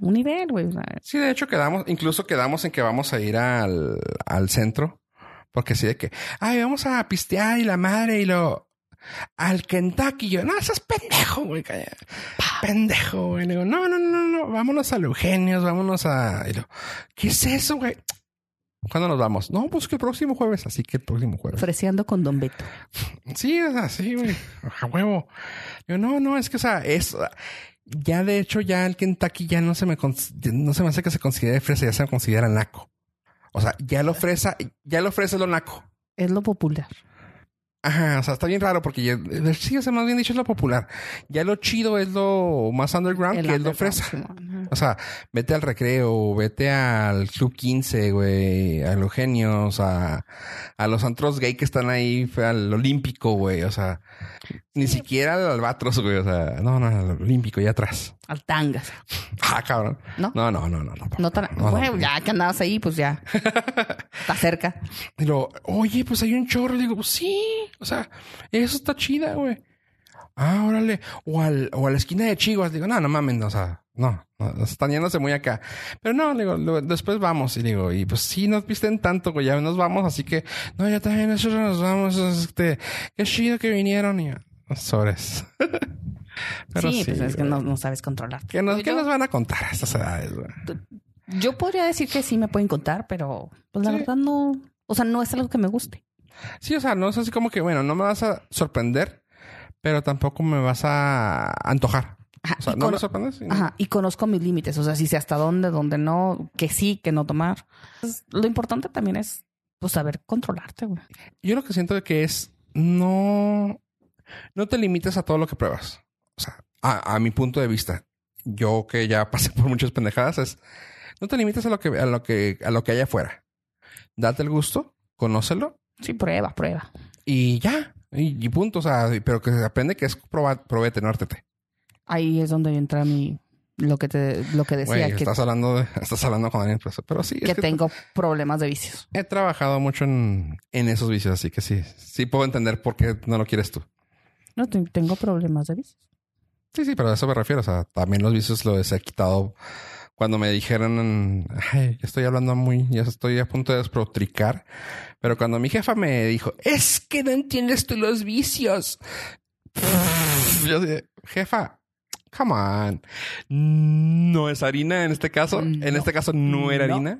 un nivel, güey. o sea, Sí, de hecho quedamos, incluso quedamos en que vamos a ir al, al centro. Porque sí de que, ay, vamos a pistear y la madre y lo... Al Kentucky. Yo, no, eso es pendejo, güey. calla. Pendejo, güey. Le digo, no, no, no, no. Vámonos a Eugenios, vámonos a... Y lo, ¿Qué es eso, güey? ¿Cuándo nos vamos? No, pues que el próximo jueves. Así que el próximo jueves. Freseando con Don Beto. Sí, o sea, sí, güey. A huevo. Yo, no, no, es que, o sea, es... Ya de hecho, ya el Kentucky ya no se me, no se me hace que se considere fresa, ya se considera naco. O sea, ya lo fresa, ya lo fresa es lo naco. Es lo popular. Ajá, o sea, está bien raro porque ya, sí, o sea, más bien dicho es lo popular. Ya lo chido es lo más underground El que es lo underground, fresa. Simón. O sea, vete al recreo, vete al Club 15, güey, a los genios, a, a los antros gay que están ahí, al Olímpico, güey. O sea, ni siquiera al Albatros, güey. O sea, no, no, al Olímpico, ya atrás. Al tangas. Ah, cabrón. ¿No? No, no, no, no. No, No tan... No, ya que andabas ahí, pues ya. Está cerca. Y luego, oye, pues hay un chorro. Le digo, pues sí. O sea, eso está chida, güey. Ah, órale. O, al, o a la esquina de Chivas. Digo, no, no mames, o sea, no, no, están yéndose muy acá. Pero no, digo, después vamos. Y digo, y pues sí, nos visten tanto, güey, ya nos vamos. Así que, no, ya también nosotros nos vamos. Este, qué chido que vinieron. Y sobres. Pero sí, pues es que no, no sabes controlar. ¿Qué nos, Yo- qué nos van a contar a estas edades, güey? Yo podría decir que sí me pueden contar, pero pues la Sí. verdad no. O sea, no es algo que me guste. Sí, o sea, no es así como que, bueno, no me vas a sorprender, pero tampoco me vas a antojar. Ajá, O sea, y no me sorprendes. y no- Ajá, y conozco mis límites, o sea, si sé hasta dónde, dónde no, que sí, que no tomar. Entonces, lo importante también es pues saber controlarte, güey. Yo lo que siento que es no, no te limites a todo lo que pruebas. O sea, a, a mi punto de vista, yo que ya pasé por muchas pendejadas, es no te limites a lo que, a lo que, a lo que hay afuera. Date el gusto, conócelo Sí, prueba, prueba. y ya. Y, y punto. O sea, pero que aprende que es probar, probete, no ártete. Ahí es donde entra mi lo que te lo que decía que, estás hablando de, estás hablando con alguien, pero, pero sí. es que tengo problemas de vicios. He trabajado mucho en, en esos vicios, así que sí, sí puedo entender por qué no lo quieres tú. No te- tengo problemas de vicios. Sí, sí, pero a eso me refiero. O sea, también los vicios los he quitado cuando me dijeron, ay, estoy hablando muy, ya estoy a punto de desprotricar. Pero cuando mi jefa me dijo, es que no entiendes tú los vicios. Yo dije, jefa, come on. No es harina en este caso. En No. este caso no era No. harina.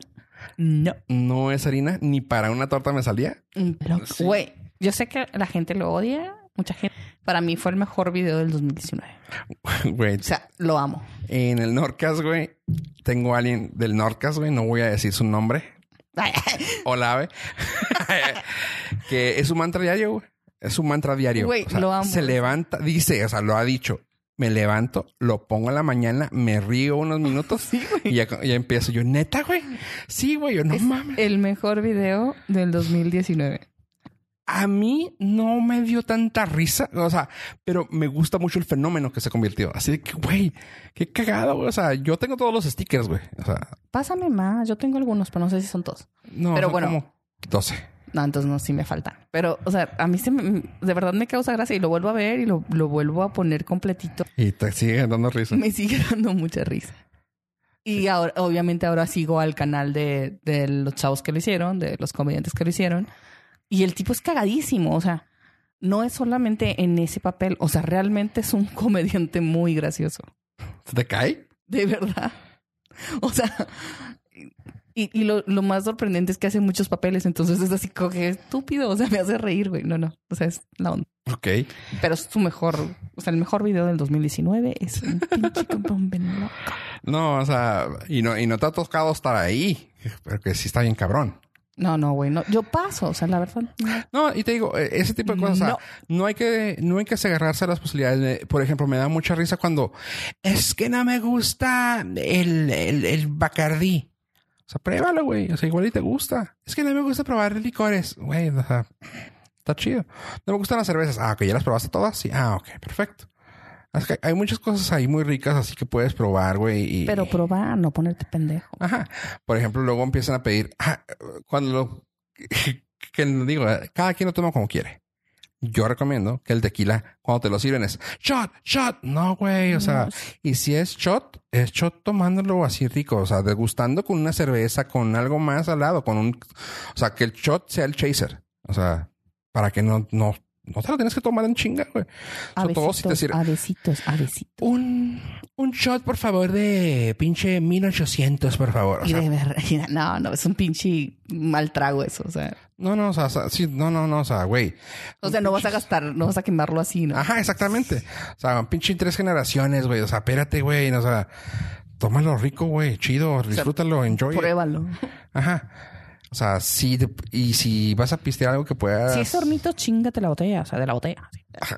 No. No es harina. Ni para una torta me salía. Pero, Sí. güey, yo sé que la gente lo odia, mucha gente. Para mí fue el mejor video del 2019. Güey, O sea, lo amo. en el Nordcast, güey, tengo a alguien del Nordcast, güey, no voy a decir su nombre. Hola, ave. que es su mantra diario, güey. Es su mantra diario. Güey, O sea, lo amo. Se levanta, dice, o sea, lo ha dicho. Me levanto, lo pongo en la mañana, me río unos minutos Sí, y ya, ya empiezo. Yo, neta, güey. Sí, güey, yo no Es mames. el mejor video del 2019. A mí no me dio tanta risa, o sea, pero me gusta mucho el fenómeno que se convirtió. Así de que, güey, qué cagado, güey. O sea, yo tengo todos los stickers, güey. O sea, Pásame más. Yo tengo algunos, pero no sé si son todos. no, Pero son bueno. como 12. No, entonces no, sí me faltan. Pero, o sea, a mí se me- de verdad me causa gracia y lo vuelvo a ver y lo, lo vuelvo a poner completito. Y te sigue dando risa. Me sigue dando mucha risa. Y ahora, obviamente ahora sigo al canal de, de los chavos que lo hicieron, de los comediantes que lo hicieron. Y el tipo es cagadísimo, o sea, no es solamente en ese papel, o sea, realmente es un comediante muy gracioso. ¿Se te cae? De verdad. O sea, y, y lo, lo más sorprendente es que hace muchos papeles, entonces es así como que estúpido, o sea, me hace reír, güey. No, no, o sea, es la onda. Ok. Pero es su mejor, o sea, el mejor video del 2019 es un pinche bien loco. No, o sea, y no, y no te ha tocado estar ahí, pero que sí está bien cabrón. No, no, güey, no. Yo paso, o sea, la verdad. no. Y te digo, eh, ese tipo de cosas, o sea, No. hay que, no hay que agarrarse a las posibilidades. de- por ejemplo, me da mucha risa cuando es que no me gusta el, el, el Bacardí. O sea, pruébalo, güey. O sea, igual y te gusta. Es que no me gusta probar licores. Güey, o sea, está chido. No me gustan las cervezas. Ah, ok, ya las probaste todas. Sí. Ah, ok, perfecto. Hay muchas cosas ahí muy ricas, así que puedes probar, güey. y- Pero probar, no ponerte pendejo. Ajá. Por ejemplo, luego empiezan a pedir, ah, cuando lo, que digo, cada quien lo toma como quiere. Yo recomiendo que el tequila, cuando te lo sirven, es shot, shot. No, güey. O sea, No, y si es shot, es shot tomándolo así rico. O sea, degustando con una cerveza, con algo más al lado, con un, o sea, que el shot sea el chaser. O sea, para que no, no, no te lo tienes que tomar en chinga, güey. Sobre todo si te. Un, un shot, por favor, de pinche 1800, por favor. O Y sea, de verdad, no, no, es un pinche mal trago eso, o sea. No, no, o sea, sí, no, no, no, o sea, güey. O sea, no vas a gastar, no vas a quemarlo así, ¿no? Ajá, exactamente. O sea, pinche tres generaciones, güey. O sea, espérate, güey. O sea, tómalo rico, güey. Chido, disfrútalo, enjoy. it. Pruébalo. Ajá. O sea, sí, de- y si vas a pistear algo que puedas. Si es hornito, chingate la botella, o sea, de la botella.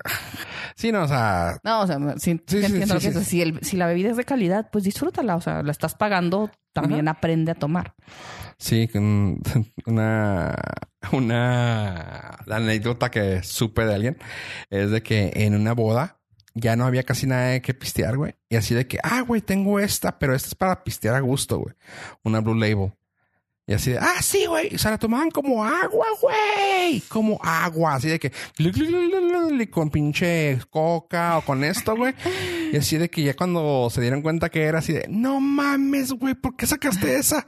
Sí, no, o sea, No, o sea, sí, sí entiendo lo que. Si, el- si la bebida es de calidad, pues disfrútala. O sea, la estás pagando, también aprende a tomar. sí, una, una la anécdota que supe de alguien es de que en una boda ya no había casi nada de que pistear, güey. Y así de que, ah, güey, tengo esta, pero esta es para pistear a gusto, güey. Una Blue Label. Y así de, ah, sí, güey. O sea, la tomaban como agua, güey. Como agua. Así de que, con pinche coca o con esto, güey. Y así de que ya cuando se dieron cuenta que era así de, no mames, güey, ¿por qué sacaste esa?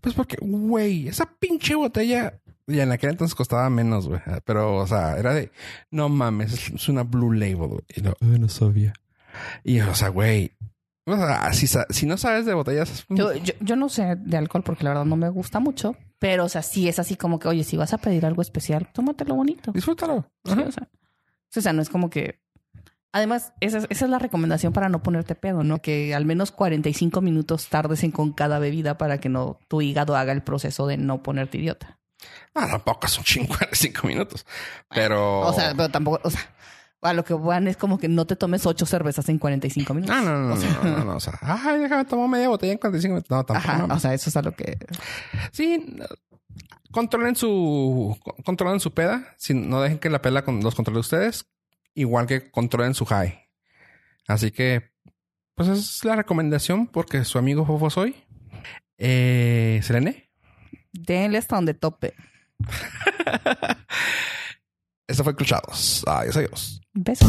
Pues porque, güey, esa pinche botella, y en aquel entonces costaba menos, güey. Pero, o sea, era de, no mames, es- una Blue Label, güey. Y no, "Ah, no sabía. Y, o sea, güey, si, si no sabes de botellas, Yo, yo, yo no sé de alcohol porque la verdad no me gusta mucho. Pero, o sea, sí es así como que, oye, si vas a pedir algo especial, tómatelo bonito. disfrútalo. Sí, o sea, o sea, no es como que. Además, esa es, esa es la recomendación para no ponerte pedo, ¿no? Que al menos 45 minutos tardes en con cada bebida para que no tu hígado haga el proceso de no ponerte idiota. Ah, tampoco son 55 minutos. Pero. O sea, pero tampoco, o sea, a lo que van es como que no te tomes ocho cervezas en 45 minutos. Ah, no, no, no, no, no, no, no, O sea, ay, déjame tomar media botella en 45 minutos. No, tampoco. Ajá, no. o sea, eso es a lo que... Sí, controlen su controlen su peda. Si no dejen que la peda los controle ustedes, igual que controlen su high. Así que, pues esa es la recomendación porque su amigo Fofo soy. Eh, Selene. Denle hasta donde tope. Esto fue Cruchados. Adiós, adiós. Besser.